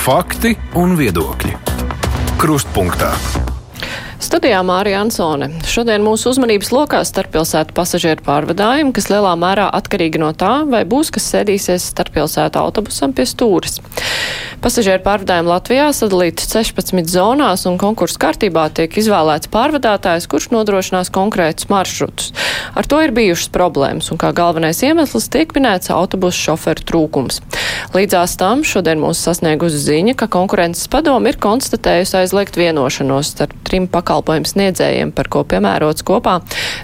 Fakti un viedokļi. Krustpunktā. Studijā Mārija Ansone. Šodien mūsu uzmanības lokā starppilsētu pasažieru pārvadājumi, kas lielā mērā atkarīgi no tā, vai būs, kas sēdīsies starppilsētu autobusam pie stūres. Pasažieru pārvadājumi Latvijā sadalīti 16 zonās un konkursu kārtībā tiek izvēlēts pārvadātājs, kurš nodrošinās konkrētus maršrutus. Ar to ir bijušas problēmas, un kā galvenais iemesls tiek minēts autobusu šoferu trūkums. Līdzās tam šodien mūs sasniegusi ziņa, ka konkurences padomu ir konstatējusi aizliegt vienošanos starp trim pakalpojumu sniedzējiem, par ko piemērots kopā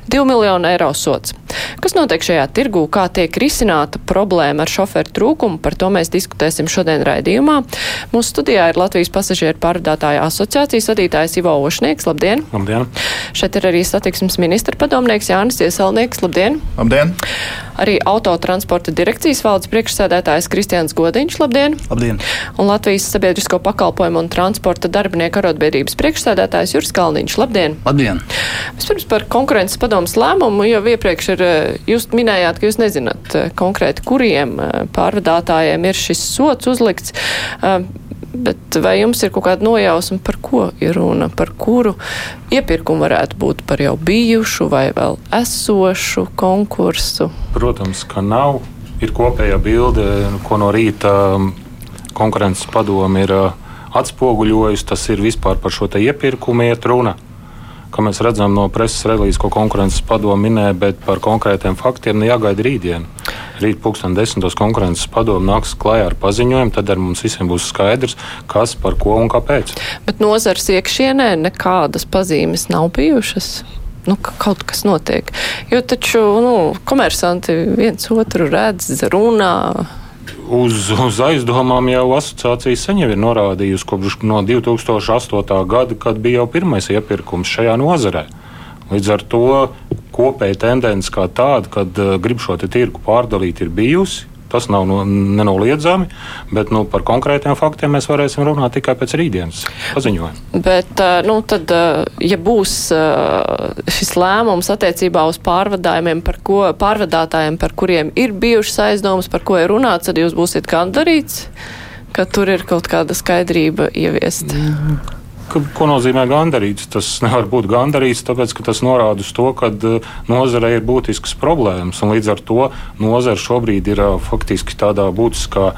2 miljonu eiro sots. Kas notiek šajā tirgū, kā tiek risināta problēma ar šoferu trūkumu, par to mēs diskutēsim šodien raidījumā. Mūsu studijā ir Latvijas pasažieru pārvadātāja asociācijas vadītājs Ivo Ošnieks. Labdien! Labdien! Šeit ir arī satiksmes ministra padomnieks Jānis Ieselnieks. Labdien! Labdien! Arī autotransporta direkcijas valdes priekšsēdētājs Kristians Godiņš. Labdien! Labdien! Un Latvijas sabiedrisko pakalpojumu un transporta darbinieku arotbiedrības priekšsēdētājs Juris Kalniņš. Labdien! Labdien! Vispirms par konkurences padomas lēmumu, jo iepriekš ir, jūs minējāt, ka jūs nezināt konkrēti, kuriem pārvadātājiem ir šis sots uzlikts. Bet vai jums ir kaut kāda nojausma, par ko ir runa, par kuru iepirkumu varētu būt par jau bijušu vai vēl esošu konkursu? Protams, ka nav. Ir kopējā bilde, ko no rīta konkurences padome ir atspoguļojusi. Tas ir vispār par šo iepirkumu iet runa kā mēs redzam no preses relīzes, ko konkurences padomu minēja, bet par konkrētiem faktiem jāgaida rītdien. Rīt pulksten desmitos konkurences padomu nāks klajā ar paziņojumu, tad ar mums visiem būs skaidrs, kas par ko un kāpēc. Bet nozars iekšienē nekādas pazīmes nav bijušas nu, ka kaut kas notiek. Jo taču nu, komersanti viens otru redz, runā. Uz, uz aizdomām jau asociācija sen jau ir norādījusi kopš no 2008. gada, kad bija jau pirmais iepirkums šajā nozarē. Līdz ar to kopēja tendence kā tāda, kad uh, grib šo tirgu pārdalīt, ir bijusi. Tas nav no, nenoliedzami, bet nu, par konkrētiem faktiem mēs varēsim runāt tikai pēc rītdienas paziņojuma. Bet, nu, tad, ja būs šis lēmums attiecībā uz pārvadājumiem, par ko pārvadātājiem, par kuriem ir bijušas aizdomas, par ko ir runāts, tad jūs būsiet gandarīts, ka tur ir kaut kāda skaidrība ieviest. Mm. Ka, ko nozīmē gandarīts? Tas nevar būt gandarīts, tāpēc ka tas norāda uz to, ka eh, nozarei ir būtiskas problēmas. Līdz ar to nozara šobrīd ir eh, faktiski tādā būtiskā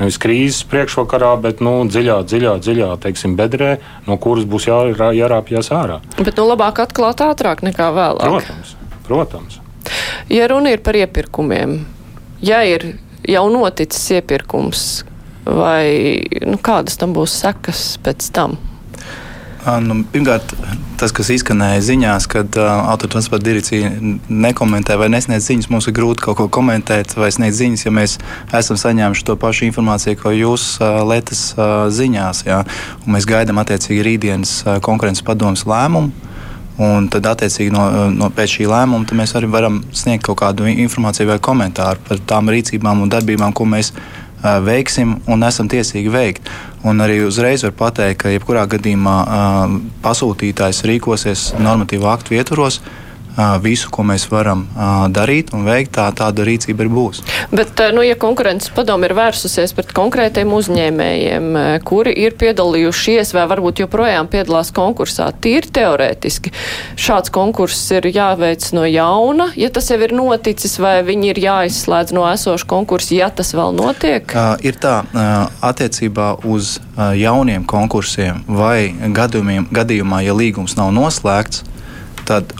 nevis krīzes priekšvakarā, bet nu, dziļā, dziļā, dziļā teiksim, bedrē, no kuras būs jā, jārāpjas ārā. Bet nu, labāk atklāt ātrāk nekā vēlāk. Protams, protams. Ja runa ir par iepirkumiem, ja ir jau noticis iepirkums, vai nu, kādas tam būs sekas pēc tam? Nu, pirmkārt, tas, kas izskanēja ziņās, kad uh, autotransporta direkcija nekomentē vai nesniedz ziņas, mums ir grūti kaut ko komentēt vai sniegt ziņas, ja mēs esam saņēmuši to pašu informāciju, ko jūs uh, lietas uh, ziņās. Jā. Un mēs gaidām attiecīgi rītdienas uh, konkurences padomus lēmumu. Un tad, attiecīgi, no, no pēc šī lēmuma mēs arī varam sniegt kaut kādu informāciju vai komentāru par tām rīcībām un darbībām, ko mēs veiksim un esam tiesīgi veikt. Un arī uzreiz var pateikt, ka jebkurā gadījumā pasūtītājs rīkosies normatīvu aktu ietvaros visu, ko mēs varam darīt un veikt, tā, tāda rīcība arī būs. Bet, nu, ja konkurences padomu ir vērsusies pret konkrētiem uzņēmējiem, kuri ir piedalījušies vai varbūt joprojām piedalās konkursā, tīri teorētiski, šāds konkurss ir jāveic no jauna, ja tas jau ir noticis, vai viņi ir jāizslēdz no esoša konkursa, ja tas vēl notiek? Uh, ir tā, uh, attiecībā uz uh, jauniem konkursiem vai gadījumiem, gadījumā, ja līgums nav noslēgts, tad,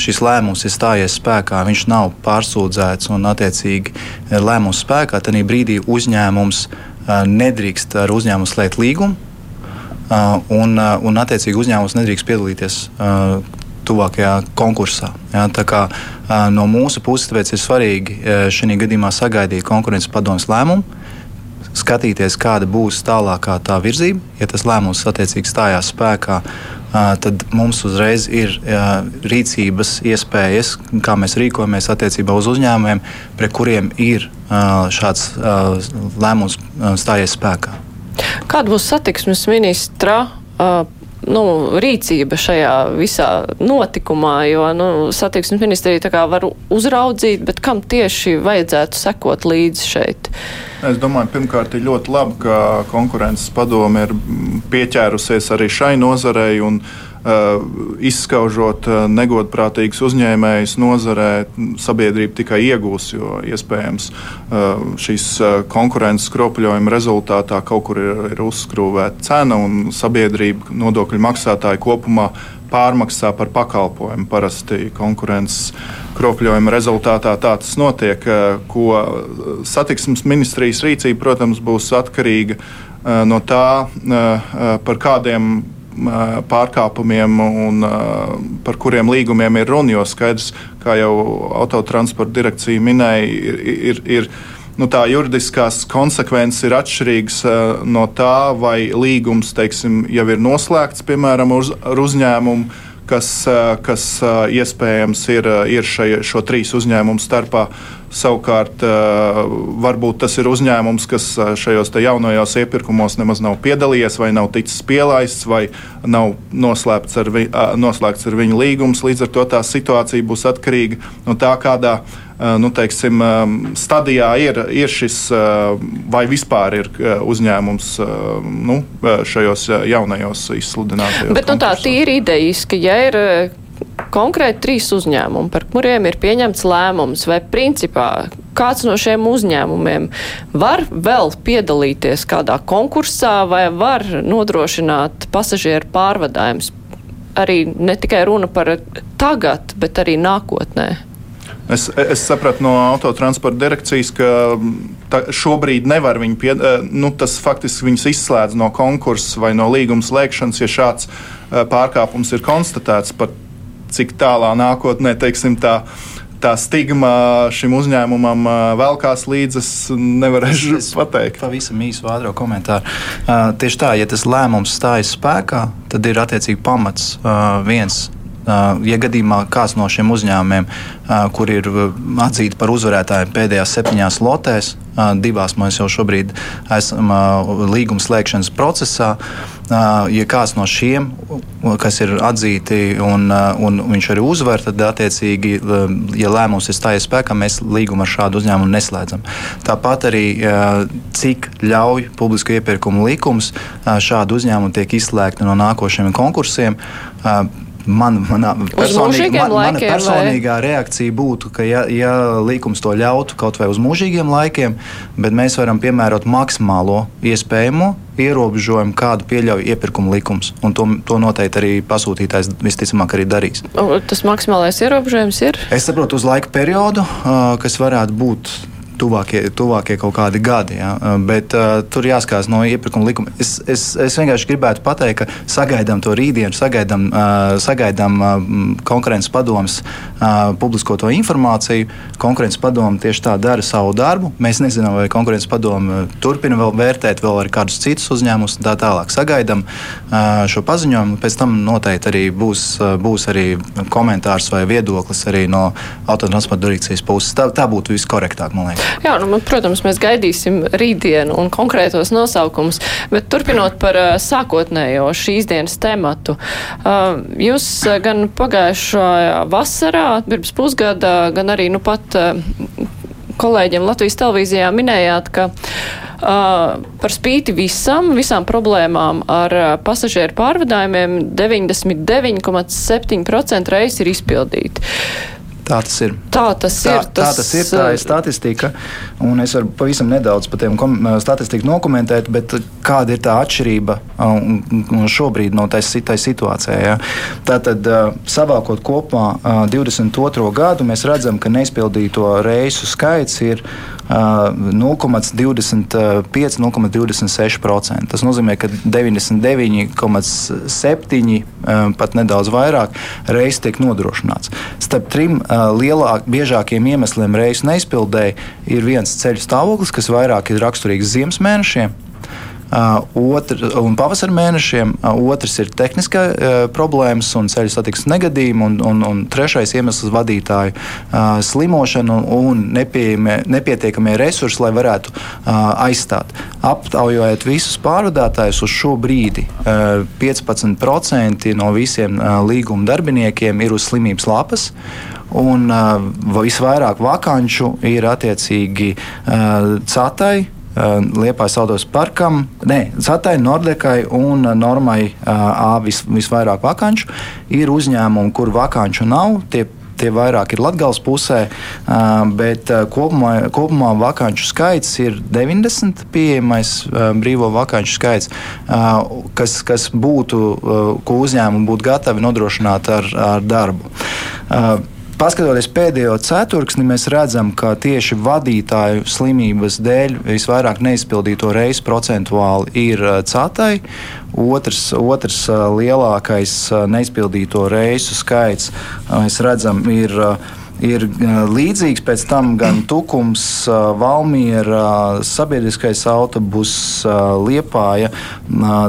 šis lēmums ir stājies spēkā, viņš nav pārsūdzēts un, attiecīgi, lēmums spēkā, tad brīdī uzņēmums nedrīkst ar uzņēmumu slēgt līgumu, un, un attiecīgi, uzņēmums nedrīkst piedalīties tuvākajā konkursā. Ja, kā, no mūsu puses ir svarīgi šajā gadījumā sagaidīt konkurences padomus lēmumu, skatīties, kāda būs tālākā tā virzība. Ja tas lēmums attiecīgi stājās spēkā tad mums uzreiz ir rīcības iespējas, kā mēs rīkojamies attiecībā uz uzņēmumiem, pret kuriem ir šāds lēmums stājies spēkā. Kāda būs satiksmes ministra nu, rīcība šajā visā notikumā, jo nu, satiksmes ministrija tā kā var uzraudzīt, bet kam tieši vajadzētu sekot līdzi šeit? Es domāju, pirmkārt, ir ļoti labi, ka konkurences padome ir pieķērusies arī šai nozarei. Un, Uh, izskaužot uh, negodprātīgus uzņēmējus nozarē, sabiedrība tikai iegūs, jo iespējams uh, šīs konkurences skropļojuma rezultātā kaut kur ir, ir uzskrūvēta cena un sabiedrība, nodokļu maksātāji kopumā pārmaksā par pakalpojumu. Parasti konkurences kropļojuma rezultātā tā tas notiek, ko satiksmes ministrijas rīcība, protams, būs atkarīga no tā, par kādiem pārkāpumiem un par kuriem līgumiem ir runa. Jo skaidrs, kā jau autotransporta direkcija minēja, ir, ir, ir nu, tā juridiskās konsekvences ir atšķirīgas no tā, vai līgums teiksim, jau ir noslēgts, piemēram, uz, ar uzņēmumu kas, kas iespējams ir, ir šai, šo trīs uzņēmumu starpā. Savukārt, varbūt tas ir uzņēmums, kas šajos jaunajos iepirkumos nemaz nav piedalījies, vai nav ticis pielaists, vai nav noslēgts ar, vi, noslēgts ar viņu līgums. Līdz ar to tā situācija būs atkarīga no tā, kādā nu, teiksim, stadijā ir, ir šis, vai vispār ir uzņēmums nu, šajos jaunajos izsludinātajos. Bet nu, tā ir idejiski, ja ir konkrēti trīs uzņēmumi, par kuriem ir pieņemts lēmums, vai principā kāds no šiem uzņēmumiem var vēl piedalīties kādā konkursā vai var nodrošināt pasažieru pārvadājumus. Arī ne tikai runa par tagad, bet arī nākotnē. Es, es sapratu no autotransporta direkcijas, ka ta, šobrīd nevar viņu pie, nu, tas faktiski viņus izslēdz no konkursa vai no līguma slēgšanas, ja šāds pārkāpums ir konstatēts. Pat cik tālā nākotnē, teiksim, tā, tā stigma šim uzņēmumam velkās līdzi, nevarēšu es pateikt. Pavisam īsu ātrā komentāru. Uh, tieši tā, ja tas lēmums stājas spēkā, tad ir attiecīgi pamats uh, viens. Uh, ja gadījumā kāds no šiem uzņēmumiem, uh, kur ir atzīti par uzvarētājiem pēdējās septiņās lotēs, uh, divās mēs jau šobrīd esam līguma slēgšanas procesā, ja kāds no šiem, kas ir atzīti un, un viņš arī uzvar, tad attiecīgi, ja lēmums ir stājies spēkā, mēs līgumu ar šādu uzņēmumu neslēdzam. Tāpat arī cik ļauj publisko iepirkumu likums, šādu uzņēmumu tiek izslēgti no nākošiem konkursiem man, manā personīg, man, mana personīgā vai? reakcija būtu, ka, ja, ja likums to ļautu kaut vai uz mūžīgiem laikiem, bet mēs varam piemērot maksimālo iespējamo ierobežojumu, kādu pieļauj iepirkuma likums. Un to, to noteikti arī pasūtītājs visticamāk arī darīs. Tas maksimālais ierobežojums ir? Es saprotu, uz laika periodu, kas varētu būt tuvākie, tuvākie kaut kādi gadi. Ja? Bet uh, tur jāskatās no iepirkuma likuma. Es, es, es vienkārši gribētu pateikt, ka sagaidām to rītdienu, sagaidām, uh, sagaidām uh, konkurences padomus uh, publiskoto informāciju. Konkurences padome tieši tā dara savu darbu. Mēs nezinām, vai konkurences padome turpina vēl vērtēt vēl arī kādus citus uzņēmumus tā tālāk. Sagaidām uh, šo paziņojumu, pēc tam noteikti arī būs, uh, būs arī komentārs vai viedoklis arī no autotransporta direkcijas puses. Tā, tā būtu viskorektāk, man liekas. Jā, nu, protams, mēs gaidīsim rītdienu un konkrētos nosaukumus, bet turpinot par sākotnējo šīs dienas tematu. Jūs gan pagājušajā vasarā, pirms pusgada, gan arī nu pat kolēģiem Latvijas televīzijā minējāt, ka Uh, par spīti visam, visām problēmām ar uh, pasažieru pārvadājumiem 99,7% reizes ir izpildīti. Tā tas ir. Tā tas tā, ir. Tas, tā tas ir. Tā ir statistika. Un es varu pavisam nedaudz par tiem statistiku dokumentēt, bet kāda ir tā atšķirība šobrīd no tai situācijai? Ja? Tātad, savākot kopumā 22. gadu, mēs redzam, ka neizpildīto reisu skaits ir 0,25, 0,26%. Tas nozīmē, ka 99,7% pat nedaudz vairāk reizes tiek nodrošināts. Starp trim lielāk, biežākiem iemesliem reisu neizpildēji ir viens ceļu stāvoklis, kas vairāk ir raksturīgs ziemas mēnešiem. Otr, un pavasara mēnešiem. Otrs ir tehniskā problēmas un ceļu satiksmes negadījumi, un, un, un trešais iemesls - vadītāju slimošana un nepietiekamie resursi, lai varētu aizstāt. Aptaujājot visus pārvadātājus uz šo brīdi, 15% no visiem līguma darbiniekiem ir uz slimības lapas. Un uh, visvairāk vakanču ir attiecīgi uh, CATAI, Liepājas autos parkam, ne, Zatai, Nordekai un Normai A vis, visvairāk vakanču. Ir uzņēmumi, kur vakanču nav. Tie tie vairāk ir Latvijas pusē, bet kopumā, kopumā vakanču skaits ir 90 pieejamais brīvo vakanču skaits, kas, kas būtu, ko uzņēmumi būtu gatavi nodrošināt ar, ar darbu. Paskatoties pēdējo ceturksni, mēs redzam, ka tieši vadītāju slimības dēļ visvairāk neizpildīto reisu procentuāli ir uh, catai. Otrs, otrs uh, lielākais uh, neizpildīto reisu skaits mēs redzam ir ir līdzīgs. Pēc tam gan Tukums, Valmiera, sabiedriskais autobus, Liepāja.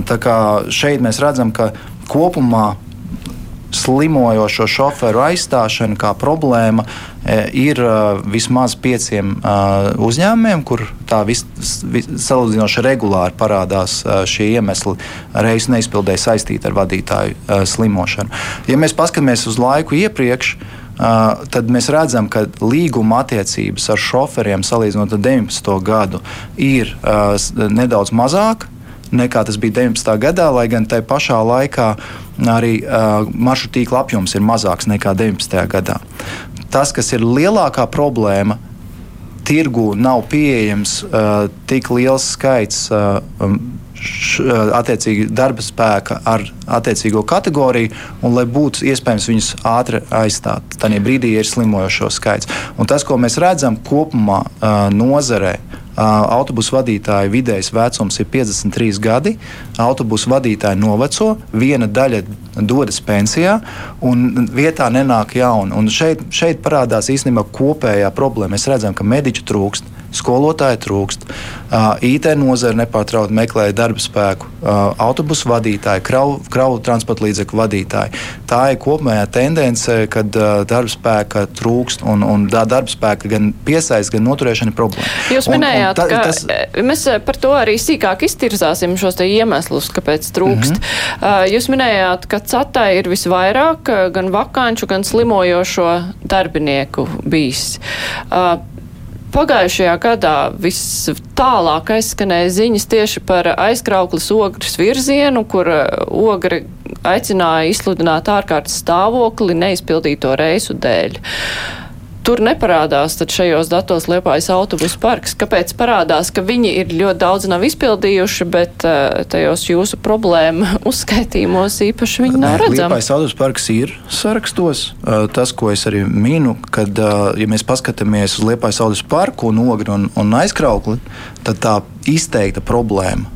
Tā kā šeit mēs redzam, ka kopumā slimojošo šoferu aizstāšana kā problēma e, ir e, vismaz pieciem e, uzņēmumiem, kur tā vis, vis, salīdzinoši regulāri parādās šie iemesli reizu neizpildē saistīti ar vadītāju slimošanu. Ja mēs paskatāmies uz laiku iepriekš, tad mēs redzam, ka līguma attiecības ar šoferiem salīdzinot ar 19. gadu ir nedaudz mazāk nekā tas bija 19. gadā, lai gan tajā pašā laikā arī uh, maršrutu tīkla apjoms ir mazāks nekā 19. gadā. Tas, kas ir lielākā problēma, tirgu nav pieejams uh, tik liels skaits. Uh, attiecīgi darba spēka ar attiecīgo kategoriju, un lai būtu iespējams viņus ātri aizstāt. Tajā brīdī ir slimojošo skaits. Un tas, ko mēs redzam kopumā nozarē, Autobusu vadītāja vidējais vecums ir 53 gadi. Autobusu vadītāji noveco, viena daļa dodas pensijā, un vietā nenāk jauna. Un šeit, šeit parādās īstenībā kopējā problēma. Mēs redzam, ka mediķu trūkst, skolotāju trūkst, IT nozare nepārtraukti meklē darba spēku, autobusu vadītāji, kravu, kravu transporta līdzekļu vadītāji. Tā ir kopējā tendence, kad darba spēka trūkst un, un darba spēka gan piesaist, gan noturēšana ir problēma. Jūs minējāt, un, un ta, ka tas... mēs par to arī sīkāk iztirzāsim šos iemeslus, kāpēc trūkst. Mm -hmm. Jūs minējāt, ka CATai ir visvairāk gan vakanču, gan slimojošo darbinieku bijis. Pagājušajā gadā vistālāk aizskanēja ziņas tieši par aizkrauklis ogres virzienu, kur uh, ogre aicināja izsludināt ārkārtas stāvokli neizpildīto reisu dēļ. Tur neparādās šajos datos Liepājas autobusu parks. Kāpēc parādās, ka viņi ir ļoti daudz nav izpildījuši, bet uh, tajos jūsu problēmu uzskaitījumos īpaši viņi nav redzami? Liepājas autobusu parks ir sarakstos. Uh, tas, ko es arī minu, kad, uh, ja mēs paskatāmies uz Liepājas autobusu parku un ogri un, un aizkraukli, tad tā izteikta problēma.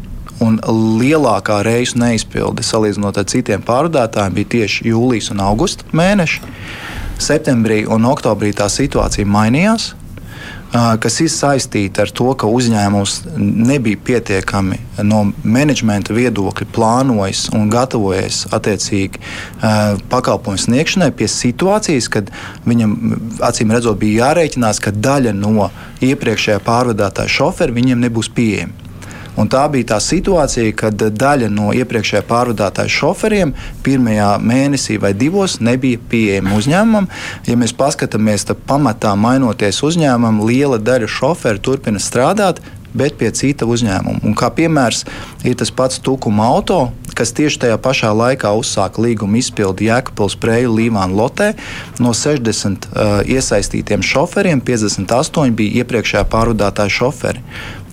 Un lielākā reisu neizpilde salīdzinot ar citiem pārvadātājiem bija tieši jūlijas un augusta mēneši. Septembrī un oktobrī tā situācija mainījās kas ir saistīta ar to, ka uzņēmums nebija pietiekami no menedžmenta viedokļa plānojis un gatavojies attiecīgi pakalpojumu sniegšanai pie situācijas, kad viņam acīm redzot bija jārēķinās, ka daļa no iepriekšējā pārvadātāja šoferi viņiem nebūs pieejama. Un tā bija tā situācija, kad daļa no iepriekšējā pārvadātāja šoferiem pirmajā mēnesī vai divos nebija pieejama uzņēmumam. Ja mēs paskatāmies, tad pamatā mainoties uzņēmumam, liela daļa šoferu turpina strādāt bet pie cita uzņēmuma. Un kā piemērs ir tas pats Tukuma auto, kas tieši tajā pašā laikā uzsāka līgumu izpildi Jēkabpils Preju Līvāna Lotē. No 60 uh, iesaistītiem šoferiem 58 bija iepriekšējā pārvadātāja šoferi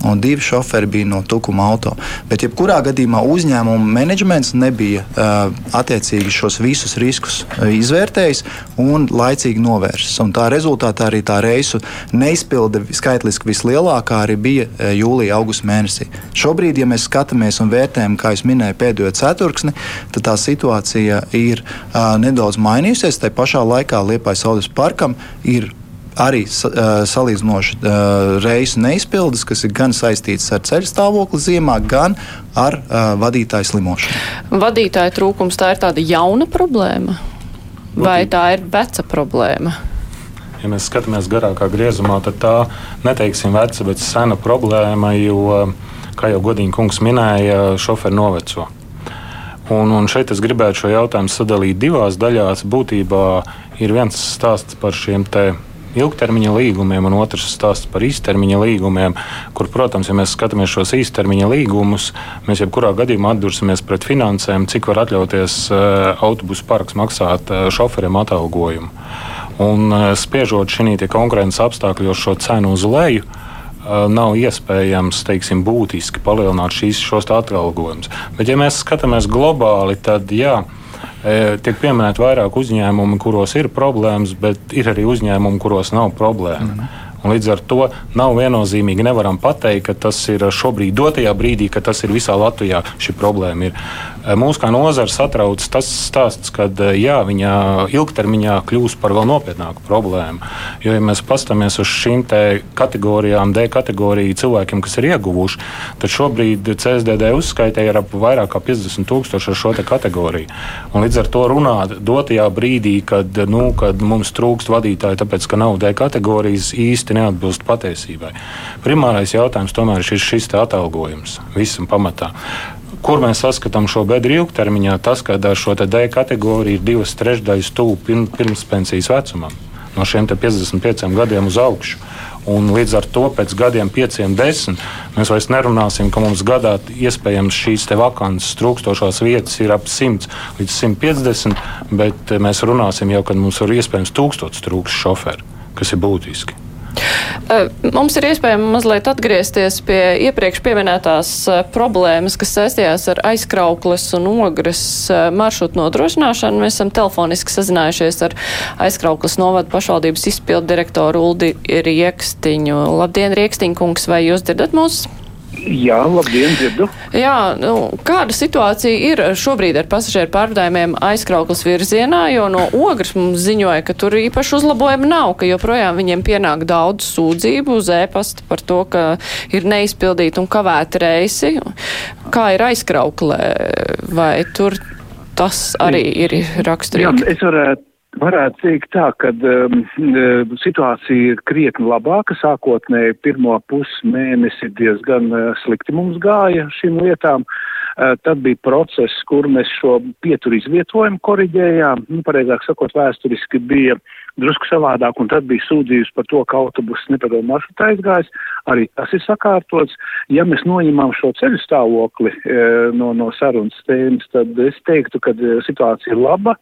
un divi šoferi bija no Tukuma auto. Bet, jebkurā gadījumā, uzņēmuma menedžments nebija uh, attiecīgi šos visus riskus uh, izvērtējis un laicīgi novērsis. Un tā rezultātā arī tā reisu neizpilde skaitliski vislielākā arī bija uh, jūlijā, augusta mēnesī. Šobrīd, ja mēs skatāmies un vērtējam, kā jau minēju, pēdējo ceturksni, tad tā situācija ir uh, nedaudz mainījusies. Tā pašā laikā Liepājas Saules parkam ir arī salīdzinoši reisu neizpildes, kas ir gan saistīts ar ceļu stāvokli ziemā, gan ar vadītāju slimošanu. Vadītāju trūkums tā ir tāda jauna problēma vai tā ir veca problēma? Ja mēs skatāmies garākā griezumā, tad tā neteiksim veca, bet sena problēma, jo, kā jau godīgi kungs minēja, šoferi noveco. Un, un šeit es gribētu šo jautājumu sadalīt divās daļās. Būtībā ir viens stāsts par šiem ilgtermiņa līgumiem, un otrs stāsts par īstermiņa līgumiem, kur, protams, ja mēs skatāmies šos īstermiņa līgumus, mēs jebkurā gadījumā atdursimies pret finansēm, cik var atļauties uh, autobusu parks maksāt uh, šoferiem atalgojumu. Un uh, spiežot šī konkurences apstākļos šo cenu uz leju, nav iespējams teiksim, būtiski palielināt šīs, šos atalgojumus. Bet, ja mēs skatāmies globāli, tad jā, tiek pieminēti vairāk uzņēmumi, kuros ir problēmas, bet ir arī uzņēmumi, kuros nav problēma. Mm. Un līdz ar to nav viennozīmīgi nevaram pateikt, ka tas ir šobrīd, dotajā brīdī, ka tas ir visā Latvijā. Šī problēma ir. Mūsu kā nozara satrauc tas stāsts, ka jā, viņa ilgtermiņā kļūs par vēl nopietnāku problēmu. Jo, ja mēs paskatāmies uz šīm kategorijām, D kategoriju cilvēkiem, kas ir ieguvuši, tad šobrīd CSDD uzskaitē ir ap vairāk kā 50 tūkstoši ar šo kategoriju. Un līdz ar to runāt dotajā brīdī, kad, nu, kad mums trūkst vadītāji, tāpēc ka nav D kategorijas, īsti neatbilst patiesībai. Primārais jautājums tomēr ir šis atalgojums visam pamatā. Kur mēs saskatām šo bedri ilgtermiņā? Tas, ka ar šo D kategoriju ir divas trešdaļas tuvu pirms pensijas vecumam, no šiem 55 gadiem uz augšu. Un līdz ar to pēc gadiem, pieciem, desmit, mēs vairs nerunāsim, ka mums gadā iespējams šīs vakances trūkstošās vietas ir ap 100 līdz 150, bet mēs runāsim jau, kad mums ir iespējams tūkstots trūks šoferi, kas ir būtiski. Mums ir iespējams mazliet atgriezties pie iepriekš pieminētās problēmas, kas saistījās ar aizkraukles un ogres maršrutu nodrošināšanu. Mēs esam telefoniski sazinājušies ar aizkraukles novadu pašvaldības izpildu direktoru Uldi Riekstiņu. Labdien, Riekstiņkungs, vai jūs dzirdat mūs? Jā, labdien, dzirdu. Jā, nu, kāda situācija ir šobrīd ar pasažieru pārvadājumiem aizkrauklas virzienā, jo no ogres mums ziņoja, ka tur īpaši uzlabojumi nav, ka joprojām viņiem pienāk daudz sūdzību uz ēpasta par to, ka ir neizpildīti un kavēti reisi. Kā ir aizkrauklē, vai tur tas arī ir raksturīgi? Jā, es varētu Varētu teikt tā, ka um, uh, situācija ir krietni labāka. Sākotnēji pirmo pusmēnesi diezgan uh, slikti mums gāja šīm lietām. Uh, tad bija process, kur mēs šo pieturu izvietojumu koriģējām. Nu, pareizāk sakot, vēsturiski bija drusku savādāk, un tad bija sūdzības par to, ka autobuss nepadomu maršrutu aizgājis. Arī tas ir sakārtots. Ja mēs noņemam šo ceļu stāvokli uh, no, no sarunas tēmas, tad es teiktu, ka uh, situācija ir laba.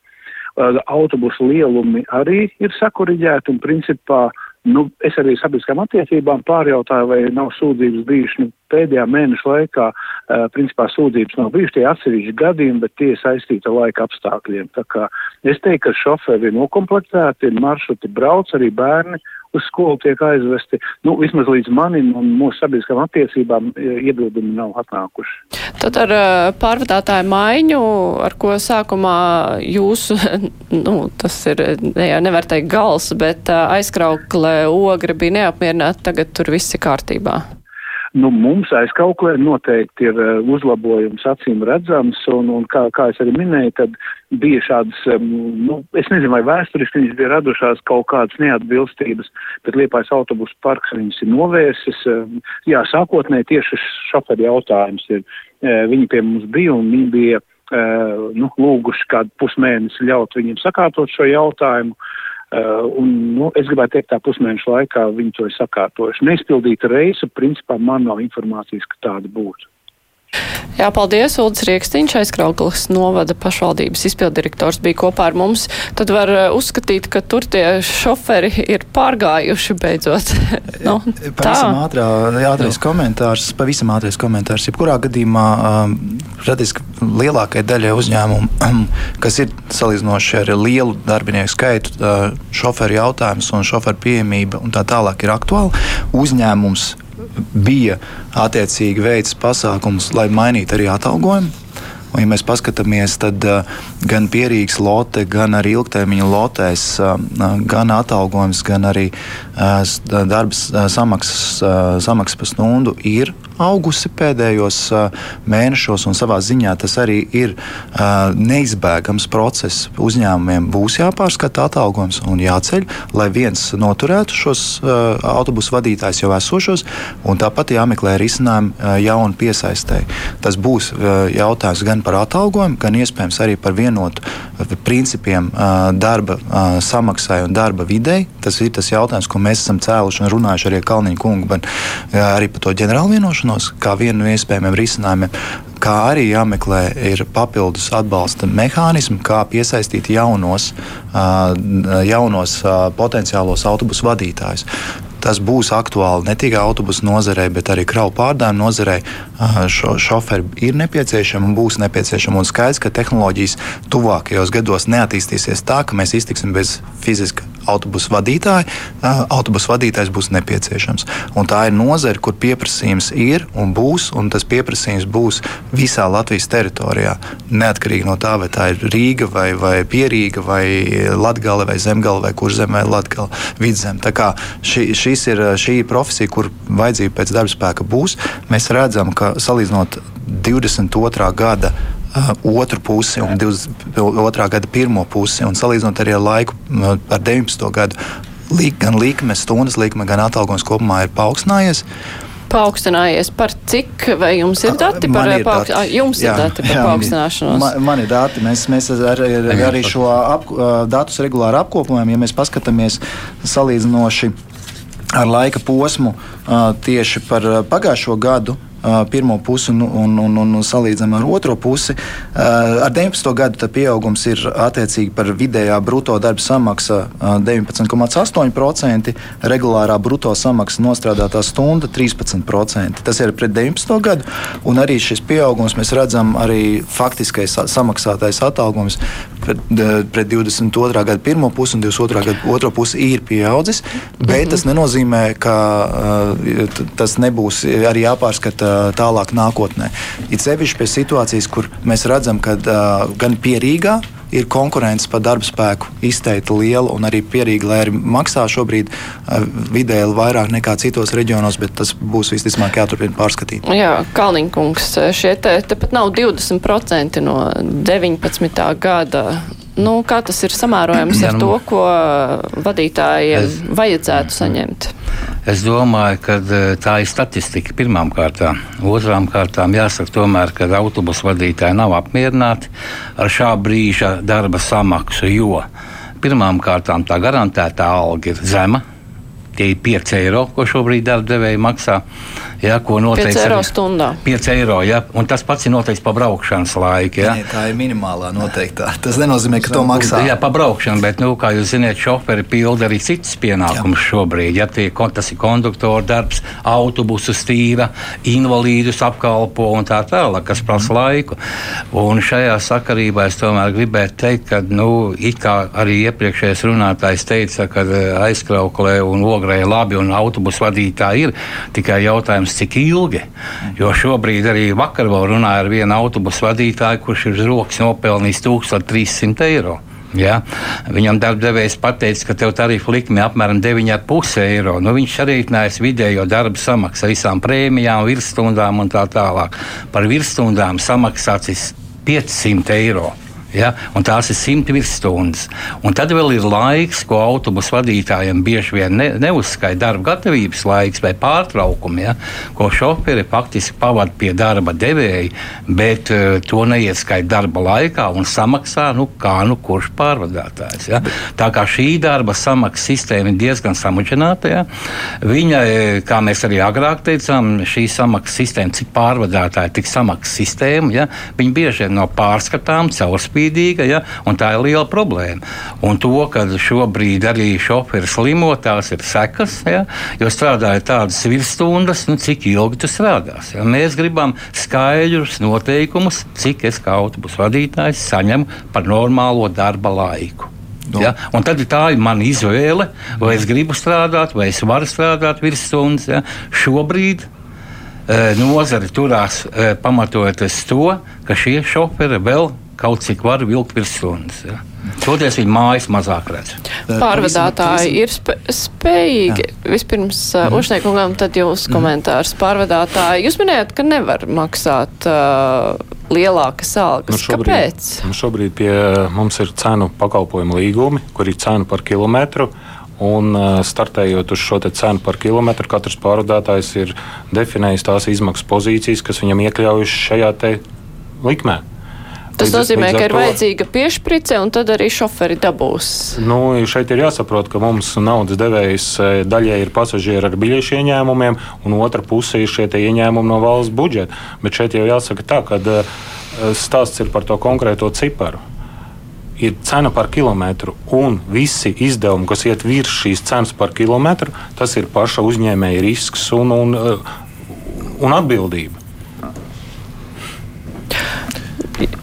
Autobusu lielumi arī ir sakuriģēti un principā, nu, es arī sabiedriskām attiecībām pārjautāju, vai nav sūdzības bijušas, nu, pēdējā mēneša laikā, uh, principā sūdzības nav bijušas tie atsevišķi gadījumi, bet tie saistīti ar laika apstākļiem. Tā kā es teiktu, ka šoferi ir nokomplektēti, maršruti brauc, arī bērni uz skolu tiek aizvesti. Nu, vismaz līdz manim un mūsu sabiedriskām attiecībām iebildumi nav atnākuši. Tad ar pārvadātāju maiņu, ar ko sākumā jūsu, nu, tas ir, jā, nevar teikt gals, bet aizkraukle ogra bija neapmierināta, tagad tur viss ir kārtībā. Nu, mums aizkauklē noteikti ir uh, uzlabojums acīm redzams, un, un kā, kā es arī minēju, tad bija šādas, nu, es nezinu, vai vēsturiski viņas bija radušās kaut kādas neatbilstības, bet Liepājas autobusu parks viņas ir novērsis. Jā, sākotnēji tieši šoferi jautājums ir, uh, viņi pie mums bija un viņi bija, uh, nu, lūguši kādu pusmēnesi ļaut viņiem sakārtot šo jautājumu. Uh, un, nu, es gribētu teikt, tā pusmēneša laikā viņi to ir sakārtojuši. Neizpildīta reisa, principā man nav informācijas, ka tāda būtu. Jā, paldies, Uldis Riekstiņš, aizkrauklis novada pašvaldības izpildirektors bija kopā ar mums. Tad var uh, uzskatīt, ka tur tie šoferi ir pārgājuši beidzot. nu, pavisam ātrā, ātrais komentārs, pavisam ātrais komentārs. Jebkurā gadījumā um, radiski lielākajai daļai uzņēmumu, kas ir salīdzinoši ar lielu darbinieku skaitu, uh, šoferu jautājums un šoferu pieejamība un tā tālāk ir aktuāli. Uzņēmums bija attiecīgi veids pasākums, lai mainītu arī atalgojumu. Un, ja mēs paskatāmies, tad gan pierīgas lote, gan arī ilgtermiņa lotēs, gan atalgojums, gan arī darbs samaksas, samaksas par stundu ir augusi pēdējos mēnešos, un savā ziņā tas arī ir neizbēgams process. Uzņēmumiem būs jāpārskata atalgojums un jāceļ, lai viens noturētu šos autobusu vadītājus jau esošos, un tāpat jāmeklē risinājumi jaunu piesaistēji. Tas būs jautājums gan par atalgojumu, gan iespējams arī par vienotu principiem darba samaksai un darba videi. Tas ir tas jautājums, ko mēs esam cēluši un runājuši arī ar Kalniņu kungu, bet arī par to ģenerālu vienošanos, kā vienu no iespējamiem risinājumiem kā arī jāmeklē papildus atbalsta mehānismi, kā piesaistīt jaunos, jaunos potenciālos autobusu vadītājus. Tas būs aktuāli ne tikai autobusu nozarei, bet arī kravu pārdājumu nozarei. Šo šoferi ir nepieciešami un būs nepieciešami. Un skaidrs, ka tehnoloģijas tuvākajos gados neattīstīsies tā, ka mēs iztiksim bez fiziska autobusu vadītāja. Autobusu vadītājs būs nepieciešams. Un tā ir nozare, kur pieprasījums ir un būs, un tas pieprasījums būs visā Latvijas teritorijā. Neatkarīgi no tā, vai tā ir Rīga, vai, vai Pierīga, vai Latgale, vai Zemgale, vai kur zemē Latgale, Vidzem. Tā kā šī, šīs ir šī profesija, kur vajadzība pēc darba spēka būs. Mēs redzam, ka salīdzinot 22. gada otru pusi un 22. gada pirmo pusi, un salīdzinot arī ar laiku ar 19. gadu, gan likmes stundas likme, gan atalgojums kopumā ir paaugstinājies. Paaugstinājies par cik, vai jums ir dati par, paaugstināt, dati. Jums jā, ir dati par jā, paaugstināšanos? Man, man ir dati, mēs, mēs ar, ar, arī šo ap, datus regulāri apkopojam. Ja mēs paskatāmies salīdzinoši ar laika posmu tieši par pagājušo gadu pirmo pusi un, un, un, un salīdzinām ar otro pusi. Ar 19. gadu pieaugums ir attiecīgi par vidējā brutto darba samaksa 19,8%, regulārā brutto samaksa nostrādātā stunda 13%. Tas ir pret 19. gadu, un arī šis pieaugums mēs redzam arī faktiskais samaksātais atalgojums pret, pret 22. gada pirmo pusi un 22. gada otro pusi ir pieaudzis, bet tas nenozīmē, ka tas nebūs arī jāpārskata tālāk nākotnē. It sevišķi pie situācijas, kur mēs redzam, ka uh, gan pierīgā ir konkurence par darba spēku izteikti liela, un arī pierīgi, lai arī maksā šobrīd uh, vidēji vairāk nekā citos reģionos, bet tas būs visticamāk jāturpina pārskatīt. Jā, Kalniņkungs, šie te, te pat nav 20% no 19. gada nu, kā tas ir samērojams ja, ar nu, to, ko vadītājiem es, vajadzētu saņemt? Es domāju, ka e, tā ir statistika pirmām kārtām. Otrām kārtām jāsaka tomēr, ka autobusu vadītāji nav apmierināti ar šā brīža darba samaksu, jo pirmām kārtām tā garantētā alga ir zema. Tie ir 5 eiro, ko šobrīd darba devēja maksā. Uh, ja, ko noteikti 5 eiro stundā. 5 eiro, ja, un tas pats ir noteikts par braukšanas laiku. Ja. Nē, tā ir minimālā noteiktā. Tas nenozīmē, ka to maksā. Jā, par braukšanu, bet, nu, kā jūs zināt, šoferi pilda arī citas pienākumus šobrīd. Ja tie, tas ir konduktora darbs, autobusu stīra, invalīdus apkalpo un tā tālāk, kas prasa mm. laiku. Un šajā sakarībā es tomēr gribētu teikt, ka, nu, it kā arī iepriekšējais runātājs teica, ka eh, aizkrauklē un ogrē labi un autobusu vadītāji ir tikai jautājums jautājums, cik ilgi. Jo šobrīd arī vakar vēl runāja ar vienu autobusu vadītāju, kurš ir uz rokas nopelnījis 1300 eiro. Ja? Viņam darbdevējs pateica, ka tev tarifu likme ir apmēram 9,5 eiro. Nu, viņš arī iznājis vidējo darba samaksu visām prēmijām, virsstundām un tā tālāk. Par virsstundām samaksāts 500 eiro. Ja? Tās ir simti virsstundas. Un tad vēl ir laiks, ko autobusu vadītājiem bieži vien ne, neuzskaita darba gatavības laiks vai pārtraukumi, ja? ko šoferi faktiski pavada pie darba devēja, bet uh, to neieskaita darba laikā un samaksā nu, kā nu kurš pārvadātājs. Ja? Tā kā šī darba samaksas sistēma ir diezgan samudžināta, ja? viņa, e, kā mēs arī agrāk teicām, šī samaksas sistēma, cik pārvadātāji, tik samaksas sistēma, ja? viņa bieži vien nav pārskatām, caurspīdīga caurspīdīga, ja, un tā ir liela problēma. Un to, ka šobrīd arī šoferi slimo, tās ir sekas, ja, jo strādāja tādas virsstundas, nu, cik ilgi tu strādās. Ja. Mēs gribam skaidrus noteikumus, cik es kā autobusu vadītājs saņemu par normālo darba laiku. No. Ja? Un tad tā ir mana izvēle, vai es gribu strādāt, vai es varu strādāt virsstundas. Ja? Šobrīd nozare turās pamatojoties to, ka šie šoferi vēl kaut cik var vilkt virsstundas. Ja. Toties viņa mājas mazāk redz. Pārvadātāji ir sp spējīgi. Jā. Vispirms uh, uzniekungam, tad jūs mm. komentārs. Pārvadātāji, jūs minējat, ka nevar maksāt uh, lielākas algas. Nu šobrīd, Kāpēc? Nu šobrīd pie mums ir cenu pakalpojumu līgumi, kur ir cena par kilometru. Un startējot uz šo cenu par kilometru, katrs pārvadātājs ir definējis tās izmaksas pozīcijas, kas viņam iekļaujušas šajā likmē. Tas nozīmē, ka ir vajadzīga piešprice, un tad arī šoferi dabūs. Nu, šeit ir jāsaprot, ka mums naudas devējs e, daļai ir pasažieri ar biļešu ieņēmumiem, un otra puse ir šie ieņēmumi no valsts budžeta. Bet šeit jau jāsaka tā, ka e, stāsts ir par to konkrēto ciparu ir cena par kilometru, un visi izdevumi, kas iet virs šīs cenas par kilometru, tas ir paša uzņēmēja risks un, un, e, un atbildība.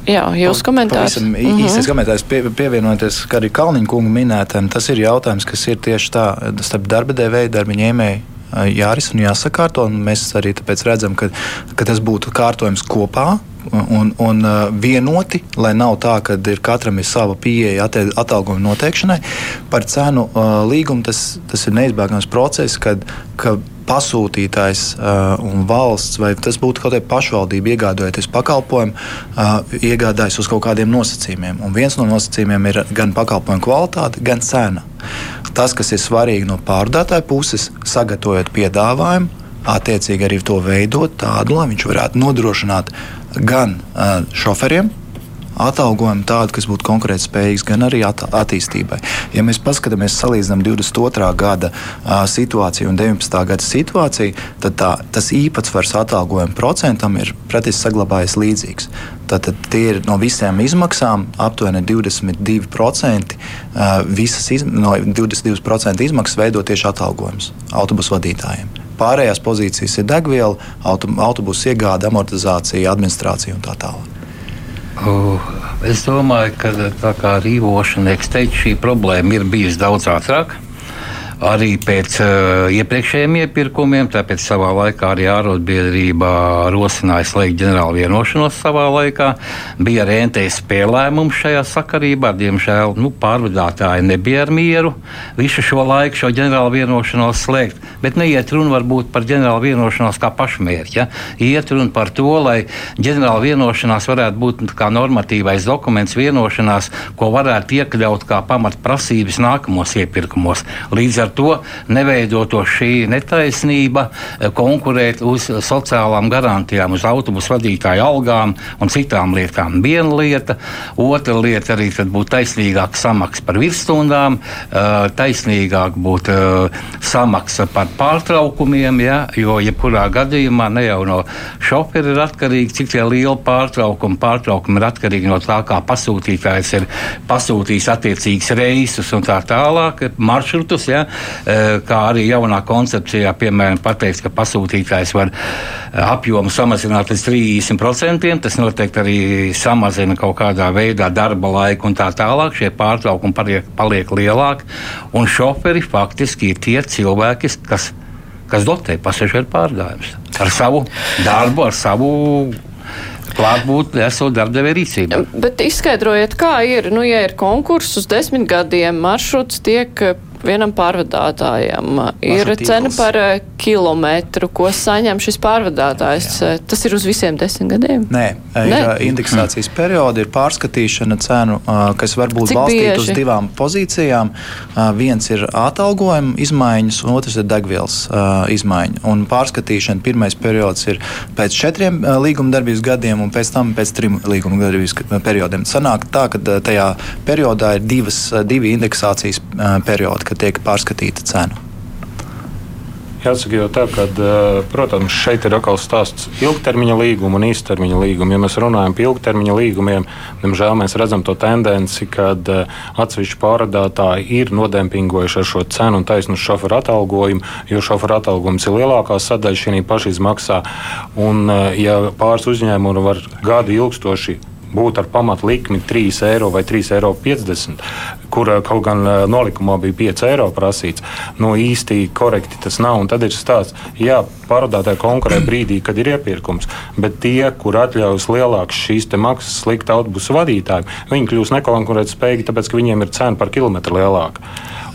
Jā, jūs komentārs. Pavisam mm -hmm. īstais komentārs pie, pievienoties arī Kalniņa kunga minētam. Tas ir jautājums, kas ir tieši tā starp darba devēju, darba ņēmēju jārisina un jāsakārto. Un mēs arī redzam, ka, ka tas būtu kārtojums kopā. Un, un vienoti, lai nav tā, ka katram ir sava pieeja atalgojuma noteikšanai. Par cenu līgumu tas, tas ir neizbēgams process, kad, kad pasūtītājs uh, un valsts, vai tas būtu kaut kāda pašvaldība iegādājoties pakalpojumu, uh, iegādājas uz kaut kādiem nosacījumiem. Un viens no nosacījumiem ir gan pakalpojumu kvalitāte, gan cena. Tas, kas ir svarīgi no pārdātāja puses, sagatavojot piedāvājumu, attiecīgi arī to veidot tādu, lai viņš varētu nodrošināt gan uh, šoferiem, atalgojumu tādu, kas būtu konkurētspējīgs gan arī at attīstībai. Ja mēs paskatāmies, salīdzinām 22. gada uh, situāciju un 19. gada situāciju, tad tā, tas īpatsvars atalgojuma procentam ir praktiski saglabājies līdzīgs. Tātad tie ir no visām izmaksām aptuveni 22%. Visas iz, no 22% izmaksas veido tieši atalgojums autobusu vadītājiem. Pārējās pozīcijas ir degviela, autobusu iegāde, amortizācija, administrācija un tā tālāk. Uh, es domāju, ka tā kā rīvošanieks teica, šī problēma ir bijusi daudz ātrāk arī pēc uh, iepriekšējiem iepirkumiem. Tāpēc savā laikā arī ārotbiedrība rosināja slēgt ģenerālu vienošanos savā laikā. Bija arī NTSP lēmums šajā sakarībā. Diemžēl nu, pārvadātāji nebija ar mieru visu šo laiku šo ģenerālu vienošanos slēgt. Bet neiet runa varbūt par ģenerālu vienošanos kā pašmērķi. Ja? Iet runa par to, lai ģenerāla vienošanās varētu būt kā normatīvais dokuments vienošanās, ko varētu iekļaut kā pamatprasības nākamos iepirkumos. Līdz ar ar to neveidoto šī netaisnība eh, konkurēt uz sociālām garantijām, uz autobusu vadītāju algām un citām lietām. Viena lieta, otra lieta arī būtu taisnīgāka samaksa par virsstundām, eh, taisnīgāk būtu eh, samaksa par pārtraukumiem, ja, jo jebkurā gadījumā ne jau no šoferi ir atkarīgi, cik tie lieli pārtraukumi, pārtraukumi ir atkarīgi no tā, kā pasūtītājs ir pasūtījis attiecīgus reisus un tā tālāk, maršrutus. Ja, kā arī jaunā koncepcijā, piemēram, pateiks, ka pasūtītājs var eh, apjomu samazināt līdz 30%. Tas noteikti arī samazina kaut kādā veidā darba laiku un tā tālāk. Šie pārtraukumi paliek, paliek lielāki, un šoferi faktiski ir tie cilvēki, kas, kas dotē pasažieru pārgājumus ar savu darbu, ar savu klātbūtni esot darbdevēja rīcībā. Bet izskaidrojiet, kā ir, nu, ja ir konkurss uz desmit gadiem, maršruts tiek vienam pārvadātājam. Ir cena par eh, kilometru, ko saņem šis pārvadātājs. Jā. Tas ir uz visiem desmit gadiem? Nē, ir Nē. Indeksācijas periodi, ir pārskatīšana cenu, kas var būt balstīta uz divām pozīcijām. Viens ir atalgojuma izmaiņas, un otrs ir degvielas izmaiņa. Un pārskatīšana pirmais periods ir pēc četriem līguma darbības gadiem, un pēc tam pēc trim līguma darbības periodiem. Sanāk tā, ka tajā periodā ir divas, divi indeksācijas periodi kad tiek pārskatīta cena? Jāsaka, jau tā, ka, protams, šeit ir atkal stāsts ilgtermiņa līguma un īstermiņa līguma. Ja mēs runājam par ilgtermiņa līgumiem, diemžēl mēs redzam to tendenci, ka atsevišķi pārādātāji ir nodempingojuši ar šo cenu un taisnu šoferu atalgojumu, jo šoferu atalgojums ir lielākā sadaļa šī pašizmaksā. Un, ja pāris uzņēmumi var gadu ilgstoši būt ar pamatlikmi 3 eiro vai 3,50 eiro kur kaut gan nolikumā bija 5 eiro prasīts. Nu, īsti korekti tas nav. Un tad ir stāsts, jā, pārvadātāji konkurē brīdī, kad ir iepirkums, bet tie, kur atļaujas lielākas šīs maksas slikt autobusu vadītājiem, viņi kļūst nekonkurētspējīgi, tāpēc ka viņiem ir cena par kilometru lielāka.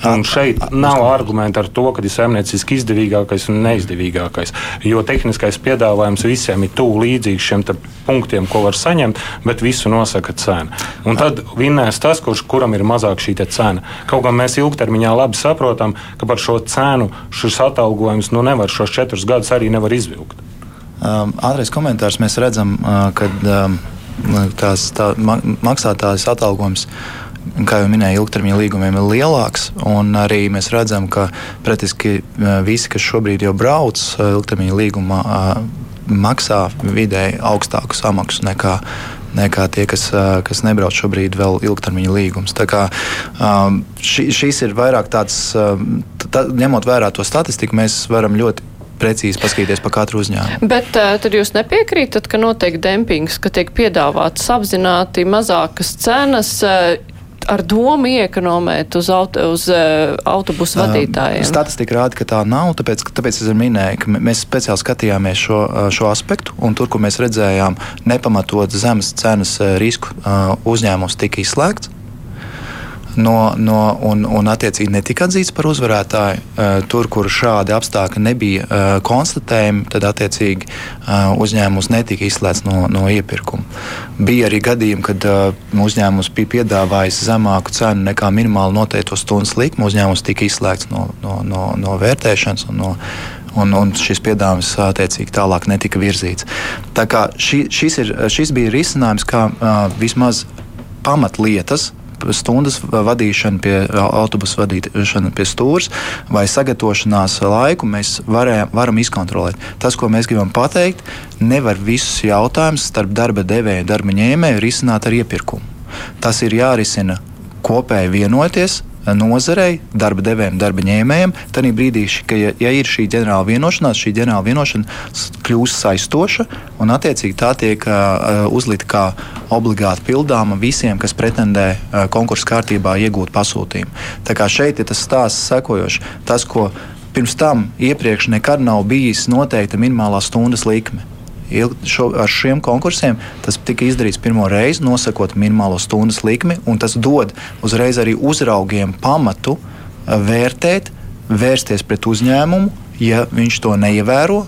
Un šeit nav argumenti ar to, ka ir saimnieciski izdevīgākais un neizdevīgākais. Jo tehniskais piedāvājums visiem ir tuvu līdzīgs šiem punktiem, ko var saņemt, bet visu nosaka cena. Un tad vinnēs tas, kurš, kuram ir mazāk šī cena. Kaut gan mēs ilgtermiņā labi saprotam, ka par šo cenu šis atalgojums nu, nevar šos četrus gadus arī nevar izvilkt. Um, ātrais komentārs mēs redzam, uh, ka um, tās tā, ma maksātājas atalgojums uh, kā jau minēju, ilgtermiņa līgumiem ir lielāks. Arī mēs redzam, ka praktiski visi, kas šobrīd jau brauc ilgtermiņa līgumā, maksā vidēji augstāku samaksu nekā, nekā tie, kas, kas nebrauc šobrīd vēl ilgtermiņa kā, ši, šis ir vairāk tāds, tā, ņemot vērā to statistiku, mēs varam ļoti precīzi paskatīties par katru uzņēmumu. Bet uh, tad jūs nepiekrītat, ka notiek dempings, ka tiek piedāvāts apzināti mazākas cenas. Uh, ar domu iekonomēt uz, auto, uz uh, autobusu vadītājiem? Statistika rāda, ka tā nav. Tāpēc, tāpēc es minēju, ka mēs speciāli skatījāmies šo, šo aspektu, un tur, kur mēs redzējām nepamatot zemes cenas risku, uzņēmums tika izslēgts no, no, un, un attiecīgi netika atzīts par uzvarētāju. Uh, tur, kur šādi apstākļi nebija uh, konstatējami, tad attiecīgi uh, uzņēmums netika izslēgts no, no iepirkuma. Bija arī gadījumi, kad uzņēmums bija piedāvājis zemāku cenu nekā minimāli noteikto stundas likmi. Uzņēmums tika izslēgts no, no, no, no vērtēšanas un no un, un šis piedāvājums attiecīgi tālāk netika virzīts. Tā kā šī, šis, ir, šis bija risinājums, kā uh, vismaz pamatlietas stundas vadīšana pie autobusu vadīšana pie stūres vai sagatavošanās laiku mēs varējam, varam izkontrolēt. Tas, ko mēs gribam pateikt, nevar visus jautājumus starp darba devēju un darba ņēmēju risināt ar iepirkumu. Tas ir jārisina kopēji vienoties, nozarei, darba devējiem, darba ņēmējiem. Tad brīdī, ka, ja, ja ir šī ģenerāla vienošanās, šī ģenerāla vienošanās kļūst saistoša un attiecīgi tā tiek uh, uzlikta kā obligāti pildāma visiem, kas pretendē uh, konkursu kārtībā iegūt pasūtījumu. Tā kā šeit ir tas stāsts sekojošs. Tas, ko pirms tam iepriekš nekad nav bijis noteikta minimālā stundas likme šo, ar šiem konkursiem tas tika izdarīts pirmo reizi, nosakot minimālo stundas likmi, un tas dod uzreiz arī uzraugiem pamatu eh, vērtēt, vērsties pret uzņēmumu, ja viņš to neievēro.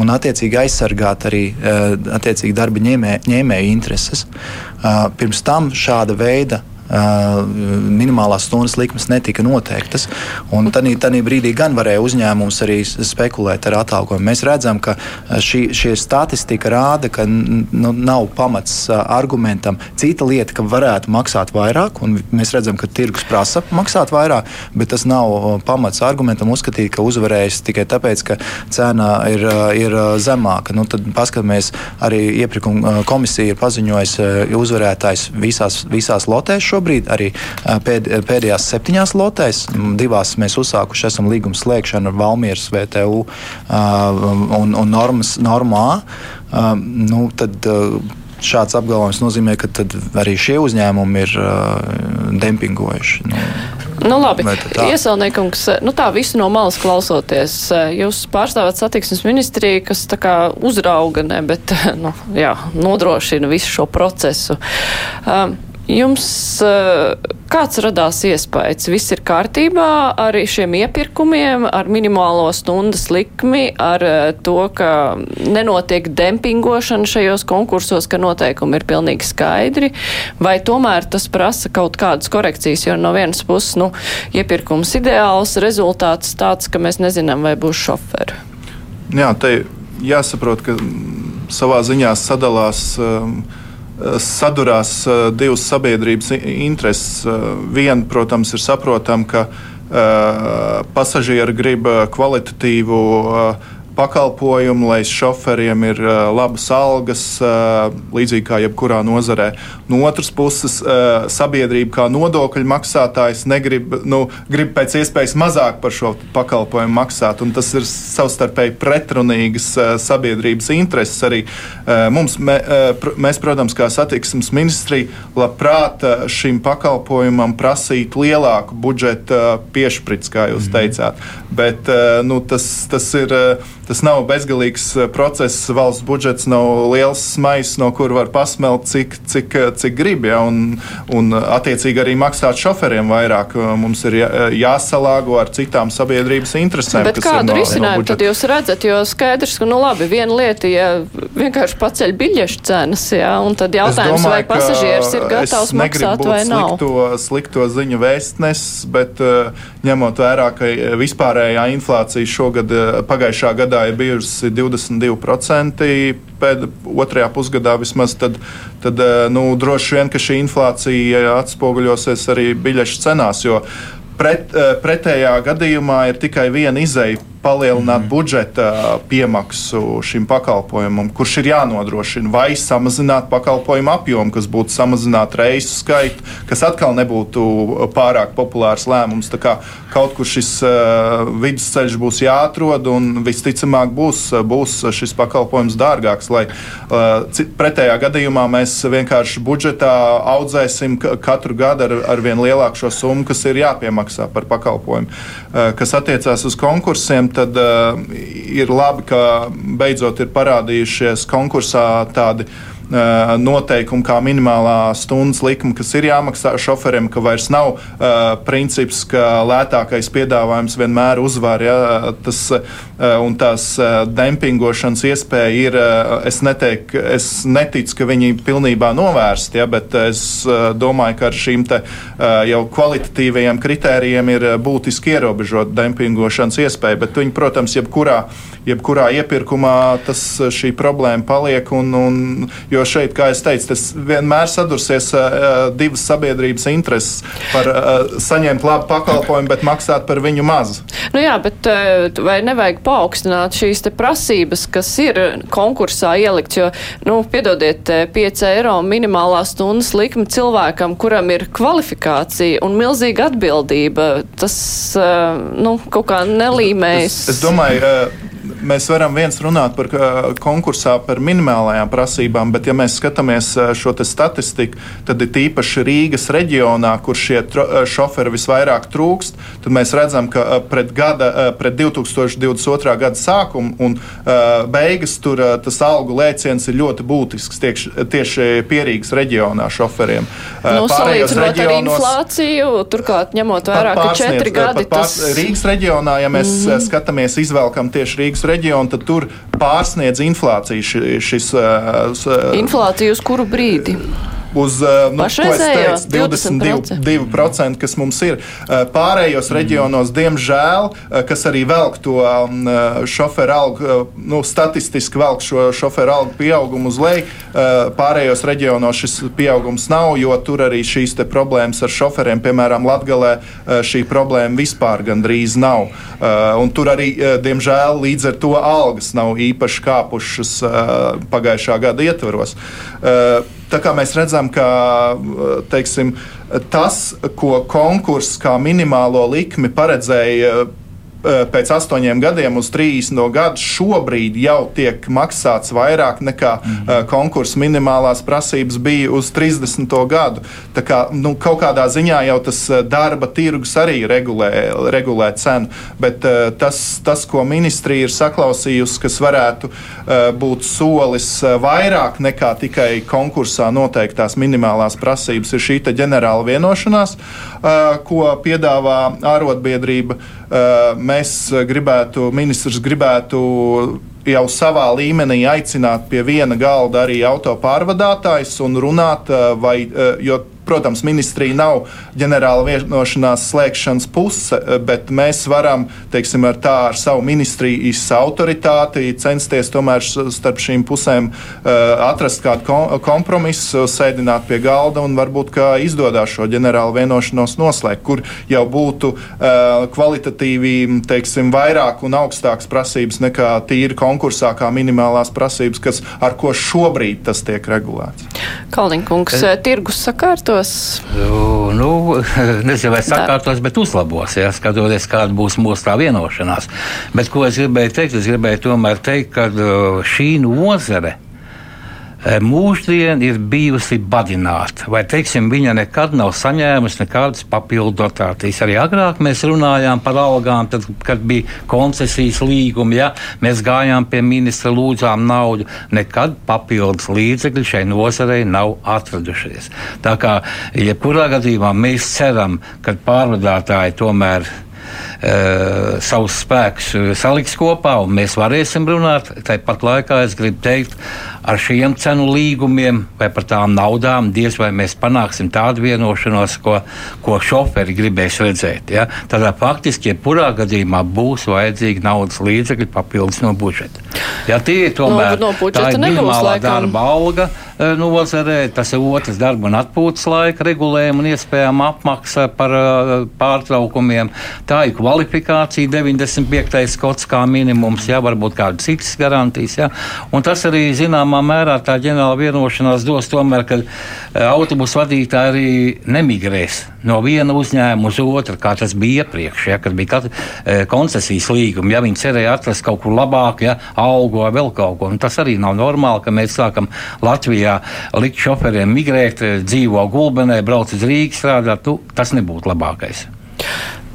Un, attiecīgi, aizsargāt arī uh, attiecīgi, darba ņēmē, ņēmēju intereses. Uh, pirms tam šāda veida minimālās stundas likmes netika noteiktas. Tad brīdī gan varēja uzņēmums arī spekulēt ar atalgojumu. Mēs redzam, ka šī, šī statistika rāda, ka nu, nav pamats argumentam. Cita lieta, ka varētu maksāt vairāk, un mēs redzam, ka tirgus prasa maksāt vairāk, bet tas nav pamats argumentam uzskatīt, ka uzvarējis tikai tāpēc, ka cena ir, ir zemāka. Nu, tad paskatāmies, arī iepirkuma komisija ir paziņojusi uzvarētājs visās, visās lotēs šobrīd šobrīd arī pēd, pēdējās septiņās lotēs. Divās mēs uzsākuši esam līgumu slēgšanu ar Valmieras VTU un, un normas, normā. Nu, tad, šāds apgalvojums nozīmē, ka arī šie uzņēmumi ir uh, dempingojuši. Nu, Nu, labi, iesaulniekums, nu tā visu no malas klausoties, jūs pārstāvat satiksmes ministriju, kas tā kā uzrauga, ne, bet, nu, jā, nodrošina visu šo procesu. Um, Jums eh, kāds radās iespējas? Viss ir kārtībā ar šiem iepirkumiem, ar minimālo stundas likmi, ar eh, to, ka nenotiek dempingošana šajos konkursos, ka noteikumi ir pilnīgi skaidri, vai tomēr tas prasa kaut kādas korekcijas, jo no vienas puses, nu, iepirkums ideāls, rezultāts tāds, ka mēs nezinām, vai būs šoferi. Jā, te jāsaprot, ka savā ziņā sadalās. Um, sadurās eh, divas sabiedrības intereses. Eh, viena, protams, ir saprotama, ka eh, pasažieri grib kvalitatīvu pakalpojumi, lai šoferiem ir uh, labas algas, uh, līdzīgi kā jebkurā nozarē. No otras puses, uh, sabiedrība kā nodokļu maksātājs negrib, nu, pēc iespējas mazāk par šo pakalpojumu maksāt, tas ir savstarpēji pretrunīgas sabiedrības intereses arī. Mums, mēs, protams, kā satiksmes ministrija, labprāt šim pakalpojumam prasītu lielāku budžeta piešprits, kā jūs -hmm. teicāt. Bet nu, tas, tas ir. Tas nav bezgalīgs eh, process. Valsts budžets nav liels smaiss, no kur var pasmelt, cik, cik, eh, cik grib. Ja, un, un eh, attiecīgi arī maksāt šoferiem vairāk. Mums ir jāsalāgo ar citām sabiedrības interesēm. Bet kādu no, risinājumu no tad jūs redzat? Jo skaidrs, ka nu labi, viena lieta, ja vienkārši paceļ biļešu cenas, ja, un tad jautājums, domāju, vai pasažieris ir gatavs maksāt vai nav. Slikto, slikto ziņu vēstnes, bet ņemot vērā, ka vispārējā inflācija šogad pagājušā gadā ir bijusi 22%, pēc otrajā pusgadā vismaz, tad, tad eh, nu, droši vien šī inflācija atspoguļosies arī biļešu cenās. Jo pret, pretējā gadījumā ir tikai viena izeja palielināt mm. budžeta piemaksu šim pakalpojumam, kurš ir jānodrošina, vai samazināt pakalpojumu apjomu, kas būtu samazināt reisu skaitu, kas atkal nebūtu pārāk populārs lēmums. Kaut kur šis uh, vidusceļš būs jāatrod, un visticamāk būs, būs šis pakalpojums dārgāks. Lai uh, pretējā gadījumā mēs vienkārši budžetā audzēsim katru gadu ar, ar vien lielāku šo summu, kas ir jāpiemaksā par pakalpojumu. Uh, kas attiecās uz konkursiem, tad uh, ir labi, ka beidzot ir parādījušies konkursā tādi uh, noteikumi, kā minimālā stundas likme, kas ir jāmaksā šoferim, ka vairs nav uh, princips, ka lētākais piedāvājums vienmēr uzvar. Ja, tas, uh, un tās uh, dempingošanas iespēja ir, es, neteik, es neticu, ka viņi pilnībā novērst, ja, bet es domāju, ka ar šīm te, jau kvalitatīvajiem kritērijiem ir būtiski ierobežot dempingošanas iespēju. Bet viņi, protams, jebkurā, jebkurā iepirkumā tas, šī problēma paliek. Un, un, jo šeit, kā jau teicu, tas vienmēr sadursies uh, divas sabiedrības intereses par uh, saņemt labu pakalpojumu, bet maksāt par viņu maz. Nu jā, bet vai nevajag paaugstināt šīs prasības, kas ir konkursā ielikts, jo, nu, piedodiet, 5 eiro minimālā stundas likme cilvēkam, kuram ir kvalifikācija un milzīga atbildība, tas, nu, kaut kā nelīmējas. Es, es domāju, mēs varam viens runāt par konkursā par minimālajām prasībām, bet ja mēs skatāmies šo statistiku, tad ir tīpaši Rīgas reģionā, kur šie šoferi visvairāk trūkst, tad mēs redzam, ka pret, gada, pret 2022. gada sākumu un beigas tur tas algu lēciens ir ļoti būtisks tieši, tieši Pierīgas reģionā šoferiem. Nu, Salīdzinot ar inflāciju, turklāt ņemot vērā, ka četri gadi tas... Rīgas reģionā, ja mēs mm -hmm. skatāmies, izvelkam tieši Rīgas reģionu, tad tur pārsniedz inflāciju šis. Inflācija uz kuru brīdi? Uz nu, teicu, 22%, kas mums ir. Pārējos mm. reģionos, diemžēl, kas arī velk to šoferu algu, nu, statistiski velk šo šoferu algu pieaugumu uz leju, pārējos reģionos šis pieaugums nav, jo tur arī šīs problēmas ar šoferiem, piemēram, Latgalē, šī problēma vispār gandrīz nav. Un tur arī, diemžēl, līdz ar to algas nav īpaši kāpušas pagājušā gada ietvaros. Tā kā mēs redzam, ka teiksim, tas, ko konkurss kā minimālo likmi paredzēja Eh, pēc astoņiem gadiem uz 30 no gadu šobrīd jau tiek maksāts vairāk nekā mm -hmm. konkursa minimālās prasības bija uz 30. gadu. Tā kā nu, kaut kādā ziņā jau tas eh, darba tirgus arī regulē, regulē cenu, bet tas, tas, ko ministrija ir saklausījusi, kas varētu būt solis vairāk nekā tikai konkursā noteiktās minimālās prasības, ir šī ģenerāla vienošanās, ko piedāvā ārotbiedrība. Uh, mēs gribētu, ministrs gribētu jau savā līmenī aicināt pie viena galda arī autopārvadātājs un runāt, vai, jo protams, ministrija nav ģenerāla vienošanās slēgšanas puse, bet mēs varam, teiksim, ar tā ar savu ministriju autoritāti censties tomēr starp šīm pusēm atrast kādu kompromisu, sēdināt pie galda un varbūt izdodas šo ģenerālu vienošanos noslēgt, kur jau būtu kvalitatīvi, teiksim, vairāk un augstākas prasības nekā tīri konkursā, kā minimālās prasības, kas, ar ko šobrīd tas tiek regulēts. Kalniņkungs, e... tirgus sakārtos? Nu, nu nezinu, vai sakārtos, bet uzlabos, ja skatoties, kāda būs mūsu tā vienošanās. Bet ko es gribēju teikt? Es gribēju tomēr teikt, ka šī nozare Eh, mūždien ir bijusi badināta, vai teiksim, viņa nekad nav saņēmusi nekādas papildu dotācijas. Arī agrāk mēs runājām par algām, tad, kad bija koncesijas līgumi, ja mēs gājām pie ministra, lūdzām naudu. Nekad papildus līdzekļi šai nozarei nav atradušies. Tā kā jebkurā gadījumā mēs ceram, ka pārvadātāji tomēr savus spēkus saliks kopā, un mēs varēsim runāt. Tāpat laikā es gribu teikt, ar šiem cenu līgumiem vai par tām naudām diez vai mēs panāksim tādu vienošanos, ko, ko šoferi gribēs redzēt. Ja? Tad faktiski, jebkurā gadījumā būs vajadzīgi naudas līdzekļi papildus no budžeta. Ja tie ir tomēr no, no tā ir minimālā darba alga e, nozarē, tas ir otrs darba un atpūtas laika regulējuma un iespējama apmaksa par pārtraukumiem. Tā ir kvalifikācija 95. kods kā minimums, ja varbūt kādas citas garantijas. Ja? Un tas arī zinām zināmā mērā tā ģenerāla vienošanās dos tomēr, ka eh, autobusu vadītāji arī nemigrēs no viena uzņēmuma uz otru, kā tas bija iepriekš, ja, kad bija katra, e, koncesijas līguma. Ja viņi cerēja atrast kaut kur labāku, ja, algu vai vēl kaut ko. Un tas arī nav normāli, ka mēs sākam Latvijā likt šoferiem migrēt, e, dzīvo gulbenē, brauc uz Rīgas strādāt. Tu, tas nebūtu labākais.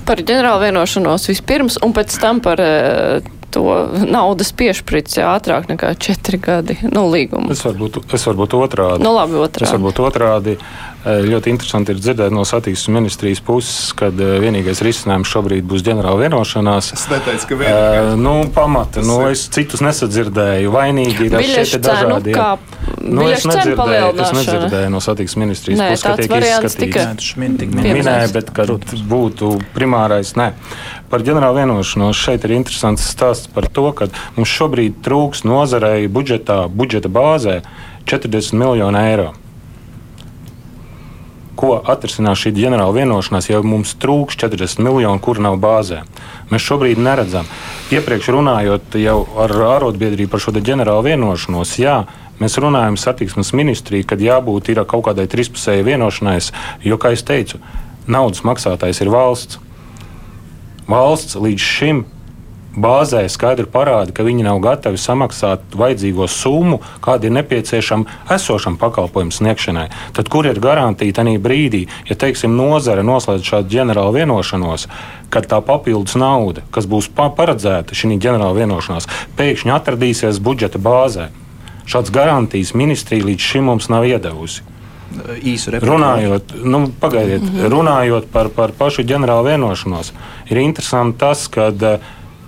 Par ģenerālu vienošanos vispirms, un pēc tam par uh, to naudas piešprits ātrāk nekā četri gadi nu, līguma. Es varbūt, es varbūt otrādi. Nu, labi, otrādi. Es varbūt otrādi. Eh, ļoti interesanti ir dzirdēt no satiksmes ministrijas puses, ka eh, vienīgais risinājums šobrīd būs ģenerāla vienošanās. Es neteicu, ka vienīgais. Uh, nu, pamata, nu, es citus nesadzirdēju. Vainīgi ir šie dažādi. Kā, nu, es, nedzirdēju, es nedzirdēju no satiksmes ministrijas Nē, puses, ka tiek izskatīts. Minēja, bet kad būtu primārais, nē. Par ģenerālu vienošanos šeit ir interesants stāsts par to, ka mums šobrīd trūks nozarei budžetā, budžeta bāzē 40 miljonu eiro ko atrisinās šī ģenerāla vienošanās, ja mums trūks 40 miljoni, kur nav bāzē. Mēs šobrīd neredzam. Iepriekš runājot ar ārotbiedrību par šo ģenerālu vienošanos, jā, mēs runājam satiksmes ministriju, kad jābūt ir kaut kādai trispusējai vienošanās, jo, kā jau teicu, naudas maksātājs ir valsts. Valsts līdz šim bāzē skaidri parāda, ka viņi nav gatavi samaksāt vajadzīgo summu, kāda ir nepieciešama esošam pakalpojumu sniegšanai. Tad kur ir garantija tajā brīdī, ja teiksim, nozare noslēdz šādu ģenerālu vienošanos, kad tā papildus nauda, kas būs paredzēta šī ģenerāla vienošanās, pēkšņi atradīsies budžeta bāzē? Šāds garantijas ministrija līdz šim mums nav iedavusi īsu repliku. Runājot, nu, pagaidiet, mm -hmm. runājot par, par pašu ģenerālu vienošanos, ir interesanti tas, ka uh,